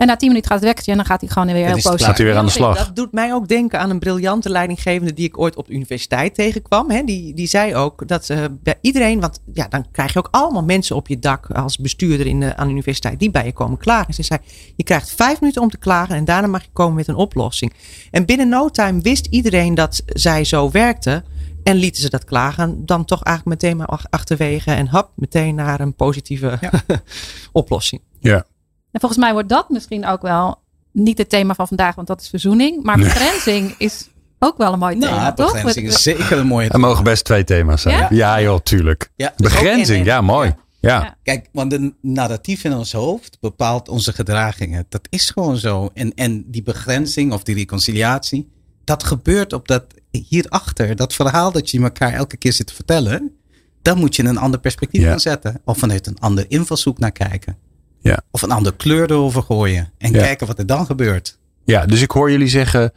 En na tien minuten gaat het wekkertje en dan gaat hij gewoon weer heel positief. Gaat hij weer aan de slag. Dat doet mij ook denken aan een briljante leidinggevende die ik ooit op de universiteit tegenkwam. He, die, die zei ook dat uh, bij iedereen, want ja, dan krijg je ook allemaal mensen op je dak als bestuurder in de, aan de universiteit die bij je komen klagen. Ze zei, je krijgt vijf minuten om te klagen en daarna mag je komen met een oplossing. En binnen no time wist iedereen dat zij zo werkte. En lieten ze dat klagen dan toch eigenlijk meteen maar achterwege en hap, meteen naar een positieve ja. oplossing. Ja, en volgens mij wordt dat misschien ook wel niet het thema van vandaag, want dat is verzoening. Maar begrenzing is ook wel een mooi thema, nou, toch? Begrenzing is zeker een mooi thema. Er mogen best twee thema's zijn. Ja, ja joh, tuurlijk. Ja, begrenzing, ja, mooi. Ja. ja. Kijk, want de narratief in ons hoofd bepaalt onze gedragingen. Dat is gewoon zo. En, en die begrenzing of die reconciliatie, dat gebeurt op dat hierachter, dat verhaal dat je elkaar elke keer zit te vertellen. Dan moet je een ander perspectief gaan zetten. Of vanuit een ander invalshoek naar kijken. Ja. Of een andere kleur erover gooien. En ja. kijken wat er dan gebeurt. Ja, dus ik hoor jullie zeggen,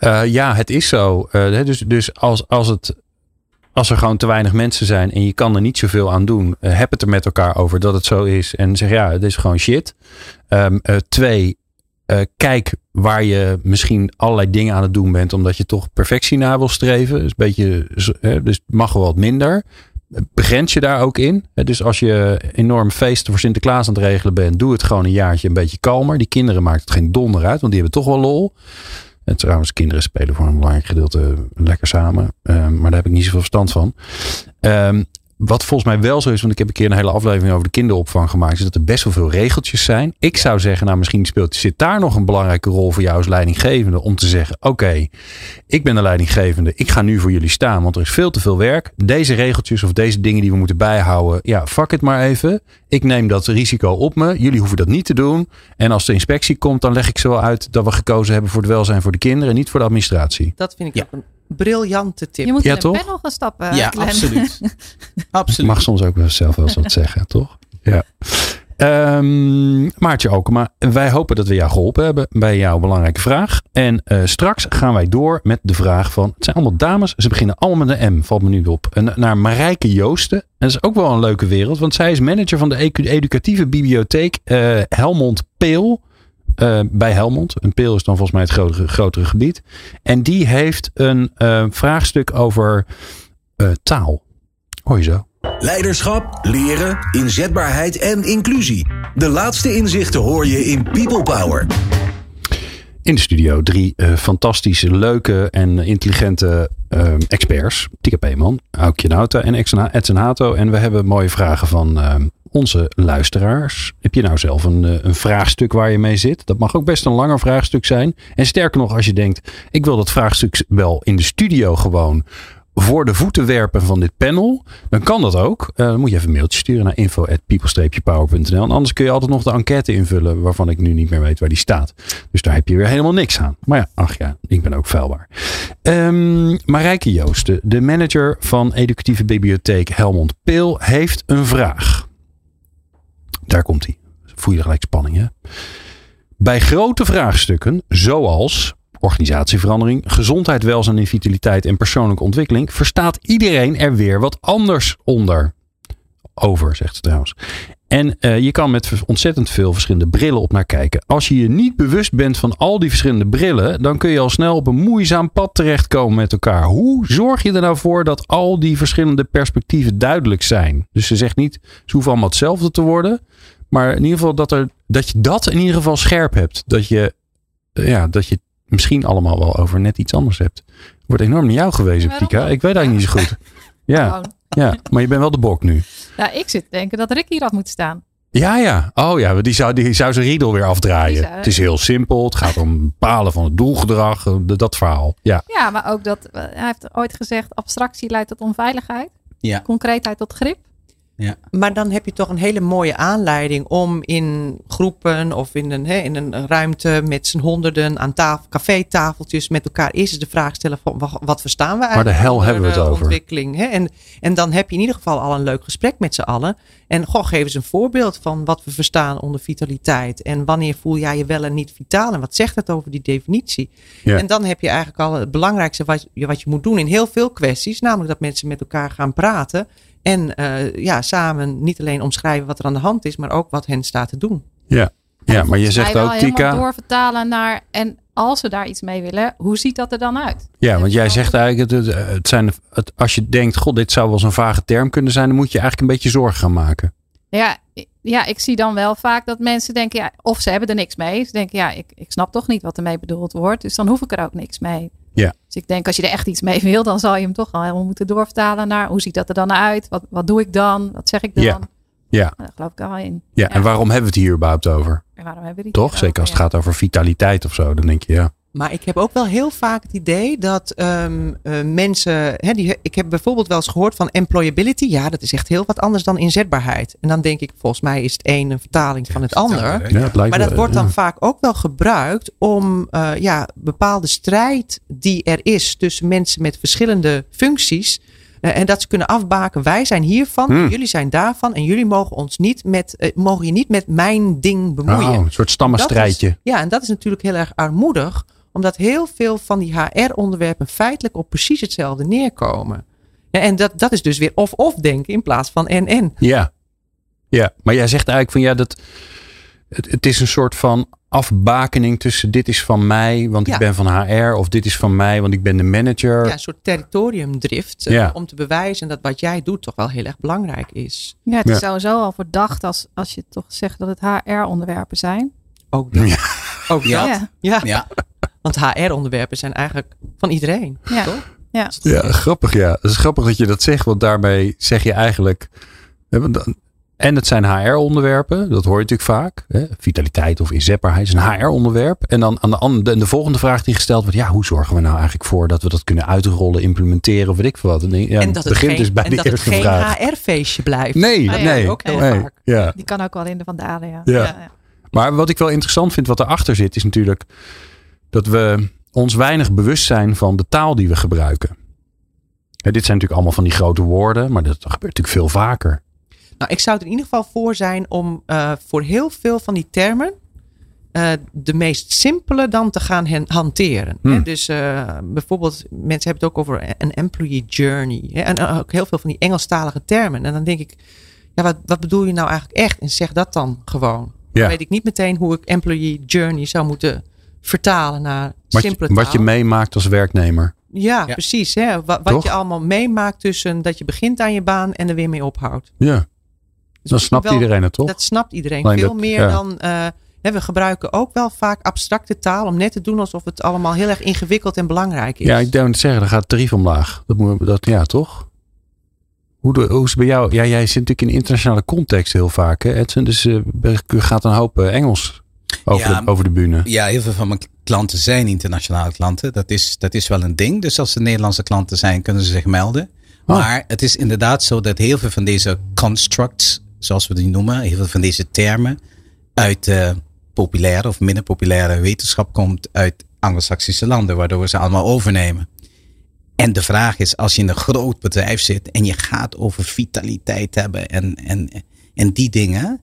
uh, ja, het is zo. Uh, dus dus als, als, het, als er gewoon te weinig mensen zijn en je kan er niet zoveel aan doen, uh, heb het er met elkaar over dat het zo is. En zeg ja, het is gewoon shit. Um, twee, kijk waar je misschien allerlei dingen aan het doen bent, omdat je toch perfectie na wil streven. Dus, een beetje, dus het mag wel wat minder begrens je daar ook in. Dus als je enorm feesten voor Sinterklaas aan het regelen bent, doe het gewoon een jaartje een beetje kalmer. Die kinderen maakt het geen donder uit, want die hebben toch wel lol. En trouwens, kinderen spelen voor een belangrijk gedeelte lekker samen. Um, maar daar heb ik niet zoveel verstand van. Um, wat volgens mij wel zo is, want ik heb een keer een hele aflevering over de kinderopvang gemaakt, is dat er best wel veel regeltjes zijn. Ik zou zeggen, nou misschien speelt, zit daar nog een belangrijke rol voor jou als leidinggevende om te zeggen, oké, ik ben de leidinggevende, ik ga nu voor jullie staan, want er is veel te veel werk. Deze regeltjes of deze dingen die we moeten bijhouden, ja, fuck het maar even. Ik neem dat risico op me, jullie hoeven dat niet te doen. En als de inspectie komt, dan leg ik ze wel uit dat we gekozen hebben voor het welzijn voor de kinderen en niet voor de administratie. Dat vind ik ja. een briljante tip. Je moet ja, in toch? een panel gaan stappen. Ja, Glenn. absoluut. absoluut. Mag soms ook wel zelf wel eens wat zeggen, toch? Ja. Um, Maartje Okema, wij hopen dat we jou geholpen hebben bij jouw belangrijke vraag. En uh, straks gaan wij door met de vraag van, het zijn allemaal dames, ze beginnen allemaal met een M, valt me nu op. En naar Marijke Joosten. En dat is ook wel een leuke wereld, want zij is manager van de educatieve bibliotheek uh, Helmond Peel. Eh, bij Helmond. Een pil is dan volgens mij het grotere, grotere gebied. En die heeft een eh, vraagstuk over eh, taal. Hoor je zo? Leiderschap, leren, inzetbaarheid en inclusie. De laatste inzichten hoor je in People Power. In de studio drie eh, fantastische, leuke en intelligente experts. Tika Peeman, Aukje Nauta en Edson Hato. En we hebben mooie vragen van onze luisteraars. Heb je nou zelf een, eh, een vraagstuk waar je mee zit? Dat mag ook best een langer vraagstuk zijn. En sterker nog, als je denkt, ik wil dat vraagstuk wel in de studio gewoon voor de voeten werpen van dit panel, dan kan dat ook. Eh, dan moet je even een mailtje sturen naar info.people-power.nl. En anders kun je altijd nog de enquête invullen, waarvan ik nu niet meer weet waar die staat. Dus daar heb je weer helemaal niks aan. Maar ja, ach ja, ik ben ook vuilbaar. Ehm Marijke Joosten, de manager van educatieve bibliotheek Helmond Peel, heeft een vraag. Daar komt hij. Voel je gelijk spanning, hè? Bij grote vraagstukken, zoals organisatieverandering, gezondheid, welzijn en vitaliteit en persoonlijke ontwikkeling, verstaat iedereen er weer wat anders onder. Over, zegt ze trouwens. En eh, je kan met ontzettend veel verschillende brillen op naar kijken. Als je je niet bewust bent van al die verschillende brillen, dan kun je al snel op een moeizaam pad terechtkomen met elkaar. Hoe zorg je er nou voor dat al die verschillende perspectieven duidelijk zijn? Dus ze zegt niet, ze hoeven allemaal hetzelfde te worden. Maar in ieder geval dat, er, dat je dat in ieder geval scherp hebt. Dat je, eh, ja, dat je het misschien allemaal wel over net iets anders hebt. Wordt enorm naar jou gewezen, dan? Ik weet eigenlijk niet zo goed. Ja, Gewoon. ja, maar je bent wel de bok nu. Nou, ik zit te denken dat Rick hier had moeten staan. Ja, ja. Oh ja, die zou, die zou zijn riedel weer afdraaien. Zou- Het is heel simpel. Het gaat om bepalen van het doelgedrag. eh, Dat verhaal. Ja. Ja, maar ook dat, eh, hij heeft ooit gezegd, abstractie leidt tot onveiligheid. Ja. Concreetheid tot grip. Maar dan heb je toch een hele mooie aanleiding om in groepen of in een, hè, in een ruimte met z'n honderden aan tafel, cafétafeltjes met elkaar eerst eens de vraag stellen van wa- wat verstaan we eigenlijk? de hel hebben we het over? Ontwikkeling, hè? En, en dan heb je in ieder geval al een leuk gesprek met z'n allen. En goh, geef eens een voorbeeld van wat we verstaan onder vitaliteit. En wanneer voel jij je wel en niet vitaal? En wat zegt het over die definitie? Ja. En dan heb je eigenlijk al het belangrijkste wat je, wat je moet doen in heel veel kwesties. Namelijk dat mensen met elkaar gaan praten. En eh, ja, samen niet alleen omschrijven wat er aan de hand is, maar ook wat hen staat te doen. Ja, ja maar je zegt ook, Tika. doorvertalen naar, en als we daar iets mee willen, hoe ziet dat er dan uit? Ja, want jij zegt eigenlijk, het, het, zijn, het, als je denkt, god, dit zou wel eens een vage term kunnen zijn, dan moet je eigenlijk een beetje zorgen gaan maken. Ja, ja, ik zie dan wel vaak dat mensen denken, ja, of ze hebben er niks mee. Ze denken, ja, ik, ik snap toch niet wat ermee bedoeld wordt. Dus dan hoef ik er ook niks mee. Ja. Dus ik denk, als je er echt iets mee wil, dan zal je hem toch al helemaal moeten doorvertalen naar hoe ziet dat er dan uit? Wat, wat doe ik dan? Wat zeg ik dan? Ja. Ja. Nou, Daar geloof ik al in. Ja, en waarom hebben we het hier überhaupt over? En waarom hebben we die Toch? Zeker als het gaat over vitaliteit of zo. Dan denk je, ja. Maar ik heb ook wel heel vaak het idee dat ehm, eh, mensen. Hè, die, ik heb bijvoorbeeld wel eens gehoord van employability. Ja, dat is echt heel wat anders dan inzetbaarheid. En dan denk ik, volgens mij is het een een vertaling van het ander. ja het lijkt Maar dat wel, wordt dan ja. vaak ook wel gebruikt om eh, ja, bepaalde strijd die er is tussen mensen met verschillende functies. eh, en dat ze kunnen afbaken. Wij zijn hiervan, Hmm. jullie zijn daarvan. En jullie mogen ons niet met, mogen je niet met mijn ding bemoeien. Oh, een soort stammenstrijdje. Is- ja, en dat is natuurlijk heel erg armoedig. Omdat heel veel van die HR-onderwerpen feitelijk op precies hetzelfde neerkomen. Ja, En dat, dat is dus weer of-of denken in plaats van en-en. Ja. Ja, maar jij zegt eigenlijk van ja, dat het, het is een soort van afbakening tussen dit is van mij, want ik ben van HR, of dit is van mij, want ik ben de manager. Ja, een soort territoriumdrift. eh, Ja. Om te bewijzen dat wat jij doet toch wel heel erg belangrijk is. Ja, het is Ja. sowieso al verdacht als, als je toch zegt dat het HR-onderwerpen zijn. Ook dat. Ja. Ook dat. Ja. Ja. Want HR-onderwerpen zijn eigenlijk van iedereen. Ja. Toch? Ja. Ja, grappig ja. Het is grappig dat je dat zegt, want daarmee zeg je eigenlijk. En het zijn HR-onderwerpen, dat hoor je natuurlijk vaak. Hè? Vitaliteit of inzetbaarheid is een HR-onderwerp. En dan aan de, andere, de volgende vraag die gesteld wordt: ja, hoe zorgen we nou eigenlijk voor dat we dat kunnen uitrollen, implementeren of weet ik veel wat? En, ja, en dat het begint geen, dus bij en de dat het geen vraag. HR-feestje blijft. Nee, Ah ja, nee. ook heel nee, vaak. Ja. Die kan ook wel in de vandalen, ja. Ja. Maar wat ik wel interessant vind, wat erachter zit, is natuurlijk dat we ons weinig bewust zijn van de taal die we gebruiken. Dit zijn natuurlijk allemaal van die grote woorden, maar dat gebeurt natuurlijk veel vaker. Nou, ik zou er in ieder geval voor zijn om eh, voor heel veel van die termen eh, de meest simpele dan te gaan hen- hanteren. Hmm. Hè? Dus eh, bijvoorbeeld, mensen hebben het ook over een employee journey. Hè? En ook heel veel van die Engelstalige termen. En dan denk ik, ja, wat, wat bedoel je nou eigenlijk echt? En zeg dat dan gewoon. Ja. Dan weet ik niet meteen hoe ik employee journey zou moeten vertalen naar Wat, je, simpele wat je taal. meemaakt als werknemer. Ja, Ja. precies. Hè? Wat, je allemaal meemaakt tussen dat je begint aan je baan en er weer mee ophoudt. Ja, Dus dan snapt wel- iedereen het toch? Dat snapt iedereen. Alleen Veel dat- meer ja. dan. eh, hè, we gebruiken ook wel vaak abstracte taal om net te doen alsof het allemaal heel erg ingewikkeld en belangrijk is. Ja, ik denk het zeggen, dan gaat het tarief omlaag. Dat moet, dat, ja, toch? Hoe, de, hoe is het bij jou? Ja, jij zit natuurlijk in internationale context heel vaak, hè, Edson? Dus eh, er gaat een hoop eh, Engels over, Ja. de, over de bühne. Ja, heel veel van mijn klanten zijn internationale klanten. Dat is, dat is wel een ding. Dus als ze Nederlandse klanten zijn, kunnen ze zich melden. Oh. Maar het is inderdaad zo dat heel veel van deze constructs, zoals we die noemen, heel veel van deze termen, uit eh, populaire of minder populaire wetenschap komt uit Anglo-Saxische landen, waardoor we ze allemaal overnemen. En de vraag is, als je in een groot bedrijf zit en je gaat over vitaliteit hebben en, en, en die dingen,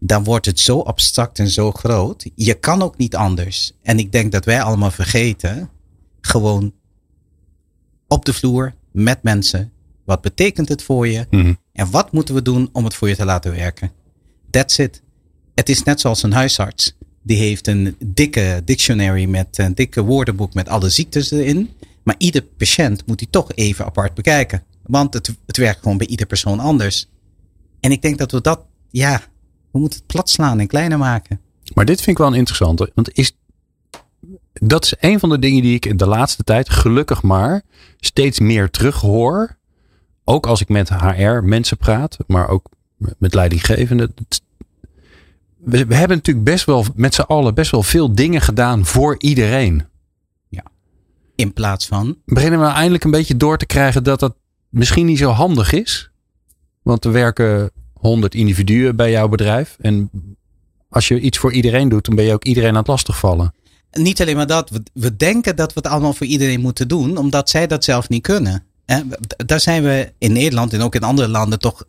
dan wordt het zo abstract en zo groot. Je kan ook niet anders. En ik denk dat wij allemaal vergeten, gewoon op de vloer met mensen. Wat betekent het voor je? Mhm. En wat moeten we doen om het voor je te laten werken? That's it. Het is net zoals een huisarts. Die heeft een dikke dictionary met een dikke woordenboek met alle ziektes erin. Maar ieder patiënt moet die toch even apart bekijken. Want het, het werkt gewoon bij ieder persoon anders. En ik denk dat we dat, ja, we moeten het plat slaan en kleiner maken. Maar dit vind ik wel een interessante. Want is, dat is een van de dingen die ik in de laatste tijd, gelukkig maar, steeds meer terughoor. Ook als ik met HR mensen praat, maar ook met leidinggevenden. We, we hebben natuurlijk best wel met z'n allen best wel veel dingen gedaan voor iedereen. In plaats van, Beginnen we eindelijk een beetje door te krijgen dat dat misschien niet zo handig is. Want er werken honderd individuen bij jouw bedrijf. En als je iets voor iedereen doet, dan ben je ook iedereen aan het lastigvallen. niet alleen maar dat, we, we denken dat we het allemaal voor iedereen moeten doen, omdat zij dat zelf niet kunnen. En daar zijn we in Nederland en ook in andere landen toch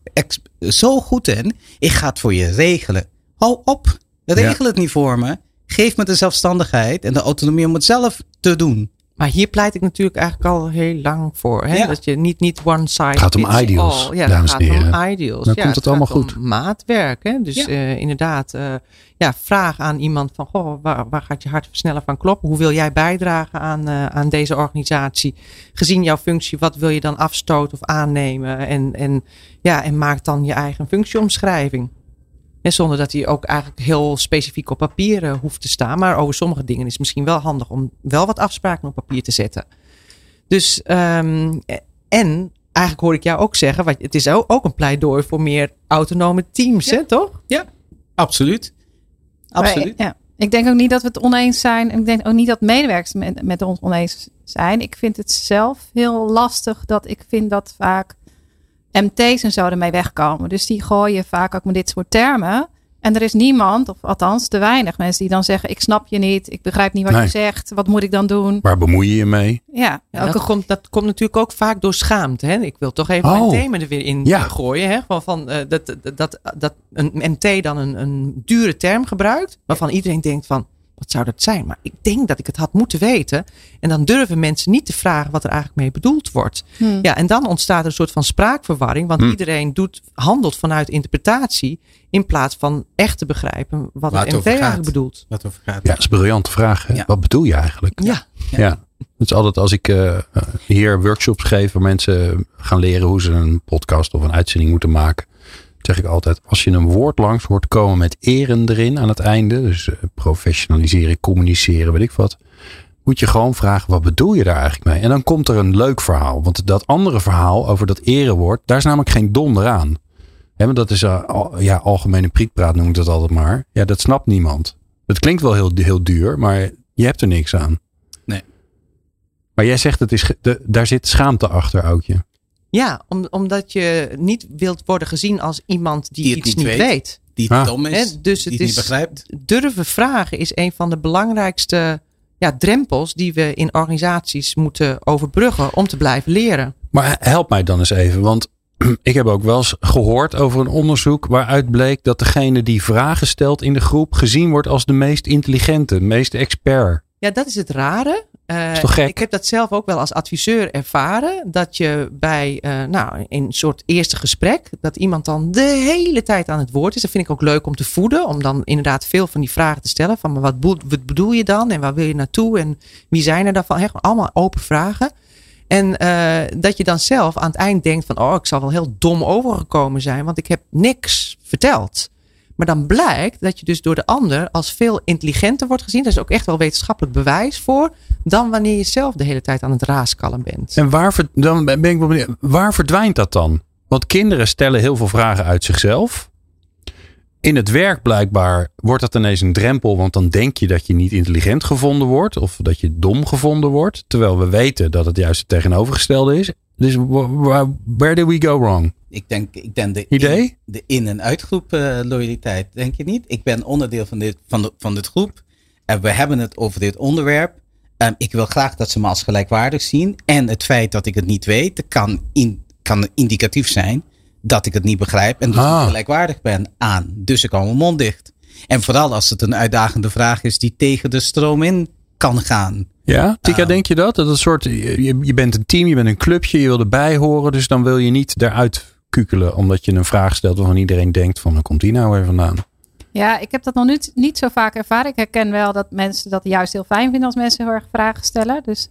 zo goed in. Ik ga het voor je regelen. Hou op, regel het niet voor me. Geef me de zelfstandigheid en de autonomie om het zelf te doen. Maar hier pleit ik natuurlijk eigenlijk al heel lang voor. Hè? Ja. Dat je niet, niet one size Het gaat om ideals, all. Ja, dames het en gaat heren. om ideals. Dan ja, komt het allemaal gaat om goed. maatwerk. Hè? Dus Ja. eh, inderdaad, eh, ja, vraag aan iemand van, goh, waar, waar gaat je hart sneller van kloppen? Hoe wil jij bijdragen aan, eh, aan deze organisatie? Gezien jouw functie, wat wil je dan afstoten of aannemen? En, en, ja, en maak dan je eigen functieomschrijving. En zonder dat die ook eigenlijk heel specifiek op papier eh, hoeft te staan. Maar over sommige dingen is het misschien wel handig om wel wat afspraken op papier te zetten. Dus, ehm, en eigenlijk hoor ik jou ook zeggen, wat, het is ook, een pleidooi voor meer autonome teams, hè, toch? Absoluut. Absoluut. Maar, ja. Ik denk ook niet dat we het oneens zijn. En ik denk ook niet dat medewerkers met, met ons oneens zijn. Ik vind het zelf heel lastig dat ik vind dat vaak MT's en zo ermee wegkomen. Dus die gooien vaak ook met dit soort termen. En er is niemand, of althans te weinig mensen die dan zeggen: Ik snap je niet, ik begrijp niet wat Nee. je zegt, wat moet ik dan doen? Waar bemoei je je mee? Ja, Ja, ook dat, komt, dat komt natuurlijk ook vaak door schaamte. Hè? Ik wil toch even Oh. mijn thema er weer in Ja. gooien. Hè? Van, van, eh, dat, dat, dat, dat een MT dan een, een dure term gebruikt. Waarvan iedereen denkt van, wat zou dat zijn? Maar ik denk dat ik het had moeten weten. En dan durven mensen niet te vragen wat er eigenlijk mee bedoeld wordt. Hm. Ja, en dan ontstaat er een soort van spraakverwarring. Want Hm. iedereen doet, handelt vanuit interpretatie. In plaats van echt te begrijpen wat Waar MT over gaat. eigenlijk bedoelt. Wat over gaat. Ja, dat is een briljante vraag. hè? Ja. Wat bedoel je eigenlijk? Ja, Ja. Het is altijd als ik eh, eh, hier workshops geef waar mensen gaan leren hoe ze een podcast of een uitzending moeten maken. Zeg ik altijd, als je een woord langs hoort komen met eren erin aan het einde. Dus eh, professionaliseren, communiceren, weet ik wat. Moet je gewoon vragen, wat bedoel je daar eigenlijk mee? En dan komt er een leuk verhaal. Want dat andere verhaal over dat erewoord, daar is namelijk geen donder aan. Dat is eh, al- ja, algemene prietpraat noem ik dat altijd maar. Ja, dat snapt niemand. Het klinkt wel heel, heel duur, maar je hebt er niks aan. Nee. Maar jij zegt, het is, de, daar zit schaamte achter, Oudje. Ja om, omdat je niet wilt worden gezien als iemand die, Die het iets niet weet. weet. Die Ah. dom is, dus die het het niet is begrijpt. durven vragen is een van de belangrijkste ja, drempels die we in organisaties moeten overbruggen om te blijven leren. Maar help mij dan eens even, want ik heb ook wel eens gehoord over een onderzoek waaruit bleek dat degene die vragen stelt in de groep gezien wordt als de meest intelligente, meest expert. Ja, dat is het rare. Eh, Is toch gek? Ik heb dat zelf ook wel als adviseur ervaren. Dat je bij uh, nou, in een soort eerste gesprek, dat iemand dan de hele tijd aan het woord is. Dat vind ik ook leuk om te voeden. Om dan inderdaad veel van die vragen te stellen. Van maar wat, wat bedoel je dan? En waar wil je naartoe? En wie zijn er dan van? Echt allemaal open vragen. En uh, dat je dan zelf aan het eind denkt van, oh, ik zal wel heel dom overgekomen zijn, want ik heb niks verteld. Maar dan blijkt dat je dus door de ander als veel intelligenter wordt gezien. Daar is ook echt wel wetenschappelijk bewijs voor. Dan wanneer je zelf de hele tijd aan het raaskallen bent. En waar, dan ben ik waar verdwijnt dat dan? Want kinderen stellen heel veel vragen uit zichzelf. In het werk blijkbaar wordt dat ineens een drempel. Want dan denk je dat je niet intelligent gevonden wordt. Of dat je dom gevonden wordt. Terwijl we weten dat het juist het tegenovergestelde is. Dus where did we go wrong? Ik denk, ik denk de, Idee? In, de in- en uitgroep uh, loyaliteit, denk je niet? Ik ben onderdeel van dit, van, de, van dit groep. En we hebben het over dit onderwerp. Um, ik wil graag dat ze me als gelijkwaardig zien. En het feit dat ik het niet weet, kan, in, kan indicatief zijn dat ik het niet begrijp. En dus ah. ik gelijkwaardig ben aan. Dus ik hou mijn mond dicht. En vooral als het een uitdagende vraag is die tegen de stroom in kan gaan. Ja, Tika, uh, denk je dat? Dat het soort, je, je bent een team, je bent een clubje, je wil erbij horen. Dus dan wil je niet eruit kukelen omdat je een vraag stelt waarvan iedereen denkt van, waar komt die nou weer vandaan? Ja, ik heb dat nog niet, niet zo vaak ervaren. Ik herken wel dat mensen dat juist heel fijn vinden als mensen heel erg vragen stellen. Dus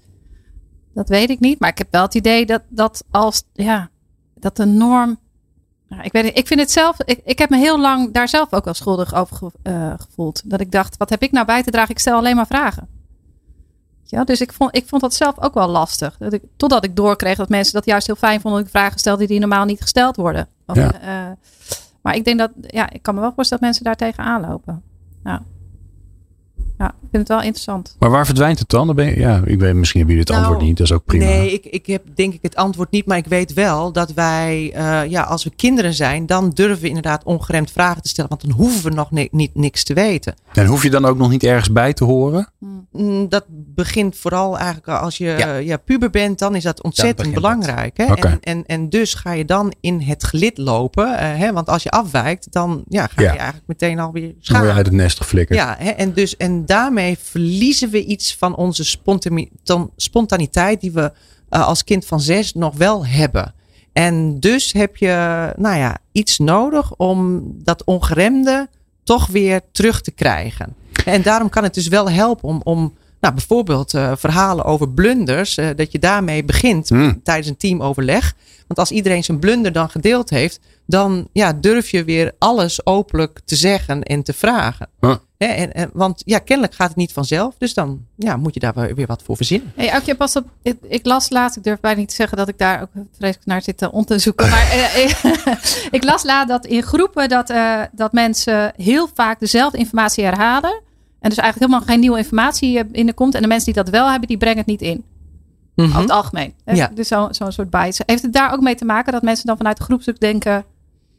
dat weet ik niet. Maar ik heb wel het idee dat, dat als, ja, dat de norm. Nou, ik weet ik vind het zelf, ik, ik heb me heel lang daar zelf ook wel schuldig over ge, uh, gevoeld. Dat ik dacht, wat heb ik nou bij te dragen? Ik stel alleen maar vragen. Ja, dus ik vond, ik vond dat zelf ook wel lastig. Dat ik, totdat ik doorkreeg dat mensen dat juist heel fijn vonden. Dat ik vragen stelde die normaal niet gesteld worden. Of, ja. uh, maar ik denk dat, ja, ik kan me wel voorstellen dat mensen daar tegenaan lopen. Nou, ja, ik vind het wel interessant. Maar waar verdwijnt het dan? dan ben je, ja, ik weet, misschien hebben jullie het Nou, antwoord niet. Dat is ook prima. Nee, ik, ik heb denk ik het antwoord niet. Maar ik weet wel dat wij, uh, ja, als we kinderen zijn, dan durven we inderdaad ongeremd vragen te stellen. Want dan hoeven we nog ni niet niks te weten. En hoef je dan ook nog niet ergens bij te horen? Mm, Dat begint vooral eigenlijk als je ja. ja puber bent, dan is dat ontzettend belangrijk. Hè? Oké. En, en, en dus ga je dan in het gelid lopen. uh, hè? Want als je afwijkt, dan ja, ga Ja. je eigenlijk meteen alweer Dan word je uit het nest geflikkerd. Ja, hè, en, dus, en daarmee verliezen we iets van onze spontaniteit die we uh, als kind van zes nog wel hebben. En dus heb je nou ja, iets nodig om dat ongeremde toch weer terug te krijgen. En daarom kan het dus wel helpen om, om nou, bijvoorbeeld uh, verhalen over blunders, uh, dat je daarmee begint Hmm. tijdens een teamoverleg. Want als iedereen zijn blunder dan gedeeld heeft, dan ja, durf je weer alles openlijk te zeggen en te vragen. Hè, en, en, want ja, kennelijk gaat het niet vanzelf. Dus dan ja, moet je daar weer, wat voor verzinnen. Hey, Aukje, pas op. Ik, ik las laatst, ik durf bijna niet te zeggen dat ik daar ook vreselijk naar zit te onderzoeken. Maar eh, ik, ik las laat dat in groepen dat, uh, dat mensen heel vaak dezelfde informatie herhalen. En dus eigenlijk helemaal geen nieuwe informatie eh, binnenkomt. En de mensen die dat wel hebben, die brengen het niet in. Mhm. Over het algemeen. Hè? Ja. Dus zo'n zo soort bias. Heeft het daar ook mee te maken dat mensen dan vanuit de groepstuk denken...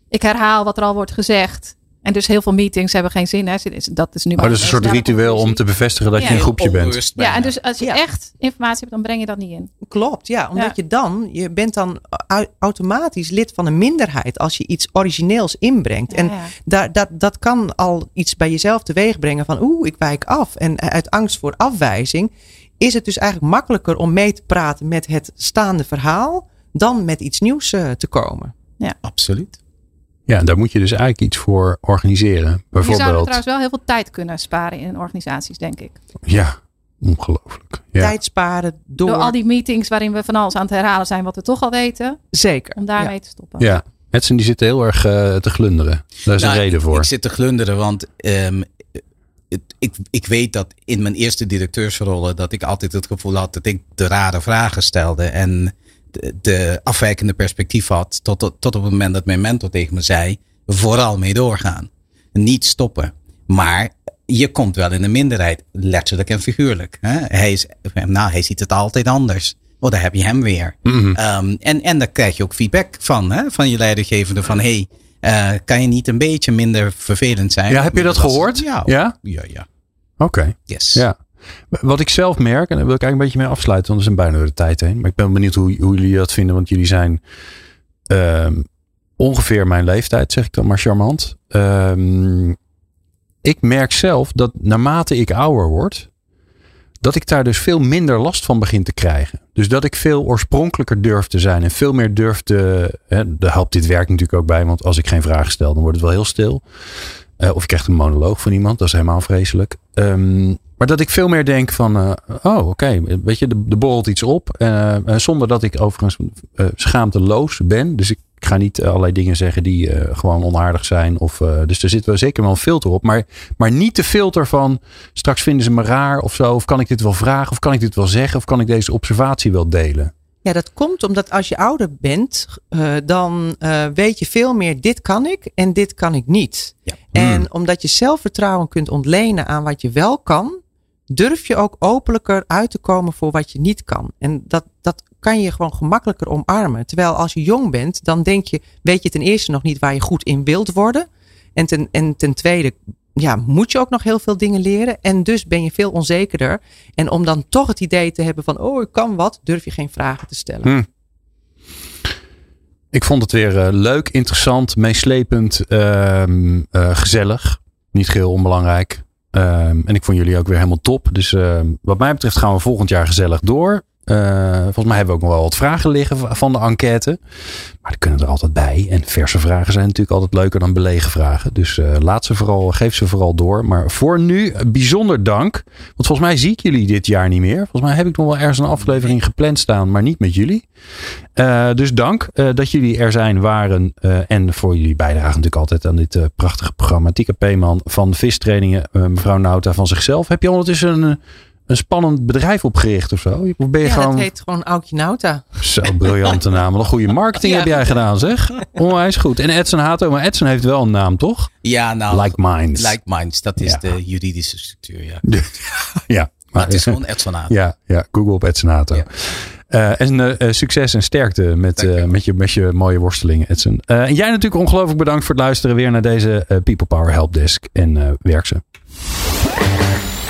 ik herhaal wat er al wordt gezegd. En dus heel veel meetings hebben geen zin. Hè? Dat is nu maar- dat is een soort ritueel om te bevestigen dat Ja. je een groepje bent. Ja, en dus als je Ja. echt informatie hebt, dan breng je dat niet in. Klopt, ja. Omdat Ja. je dan, je bent dan au- automatisch lid van een minderheid als je iets origineels inbrengt. en Ja, ja. daar, dat, dat kan al iets bij jezelf teweeg brengen van oeh, ik wijk af. En uit angst voor afwijzing is het dus eigenlijk makkelijker om mee te praten met het staande verhaal dan met iets nieuws eh, te komen. Absoluut. Ja, daar moet je dus eigenlijk iets voor organiseren. Je zou Bijvoorbeeld. trouwens wel heel veel tijd kunnen sparen in organisaties, denk ik. Ja, ongelooflijk. Ja. Tijd sparen door. Door al die meetings waarin we van alles aan het herhalen zijn wat we toch al weten. Zeker. Om daarmee Ja. te stoppen. Ja, Edson die zit heel erg eh, te glunderen. Daar is Nou, een reden ik, voor. Ik zit te glunderen, want ehm, het, ik, ik weet dat in mijn eerste directeursrollen dat ik altijd het gevoel had dat ik de rare vragen stelde en de, de afwijkende perspectief had tot, tot, tot op het moment dat mijn mentor tegen me zei, vooral mee doorgaan. Niet stoppen. Maar je komt wel in een minderheid, letterlijk en figuurlijk. Hè? Hij, is, nou, hij ziet het altijd anders. Oh, daar heb je hem weer. Mhm. Um, en, en daar krijg je ook feedback van, hè, van je leidinggevende. Van hey, uh, kan je niet een beetje minder vervelend zijn? Ja, heb je dat gehoord? Ja. Ja? Ja, ja. Oké. Yes. Ja. Wat ik zelf merk, en daar wil ik eigenlijk een beetje mee afsluiten, want we zijn bijna door de tijd heen. Maar ik ben benieuwd hoe, hoe jullie dat vinden, want jullie zijn um, ongeveer mijn leeftijd, zeg ik dan maar charmant. Um, ik merk zelf dat naarmate ik ouder word, dat ik daar dus veel minder last van begin te krijgen. Dus dat ik veel oorspronkelijker durf te zijn en veel meer durf te. Hè, daar helpt dit werk natuurlijk ook bij, want als ik geen vragen stel, dan wordt het wel heel stil. Uh, of je krijgt een monoloog van iemand, dat is helemaal vreselijk. Um, maar dat ik veel meer denk van, uh, oh oké, weet je, er borrelt iets op. Uh, zonder dat ik overigens schaamteloos ben. Dus ik ga niet allerlei dingen zeggen die gewoon onaardig zijn. Of, dus er zit wel zeker wel een filter op. Maar, maar niet de filter van, straks vinden ze me raar of zo. Of kan ik dit wel vragen? Of kan ik dit wel zeggen? Of kan ik deze observatie wel delen? Ja, dat komt omdat als je ouder bent, uh, dan uh, weet je veel meer, dit kan ik en dit kan ik niet. Ja. En mm. omdat je zelfvertrouwen kunt ontlenen aan wat je wel kan, durf je ook openlijker uit te komen voor wat je niet kan. En dat, dat kan je gewoon gemakkelijker omarmen. Terwijl als je jong bent, dan denk je, weet je ten eerste nog niet waar je goed in wilt worden. En ten, en ten tweede ja, moet je ook nog heel veel dingen leren. En dus ben je veel onzekerder. En om dan toch het idee te hebben van, oh, ik kan wat, durf je geen vragen te stellen. Hmm. Ik vond het weer uh, leuk, interessant, meeslepend, uh, uh, gezellig. Niet geheel onbelangrijk. Ehm, en ik vond jullie ook weer helemaal top. Dus ehm, wat mij betreft gaan we volgend jaar gezellig door. Uh, volgens mij hebben we ook nog wel wat vragen liggen van de enquête. Maar die kunnen er altijd bij. En verse vragen zijn natuurlijk altijd leuker dan belegen vragen. Dus uh, laat ze vooral, geef ze vooral door. Maar voor nu bijzonder dank. Want volgens mij zie ik jullie dit jaar niet meer. Volgens mij heb ik nog wel ergens een aflevering gepland staan, maar niet met jullie. Uh, dus dank dat jullie er zijn, waren. en voor jullie bijdrage natuurlijk altijd aan dit prachtige programma. Tika Peeman van Vistrainingen. mevrouw Nauta van zichzelf. Heb je ondertussen een een spannend bedrijf opgericht of zo? Of ben je ja, gewoon... dat heet gewoon Aukje Nauta. Zo, briljante naam. Wat een goede marketing heb jij gedaan, zeg. Onwijs goed. En Edson Hato, maar Edson heeft wel een naam, toch? Ja, nou. Like Minds. Like Minds, dat is de juridische structuur, ja. ja. Maar, het is gewoon Edson Hato. Ja, ja, Google op Edson Hato. Uh, en uh, succes en sterkte met, uh, met, je, met je mooie worstelingen, Edson. en jij natuurlijk ongelooflijk bedankt voor het luisteren weer naar deze People Power Helpdesk. En werk ze.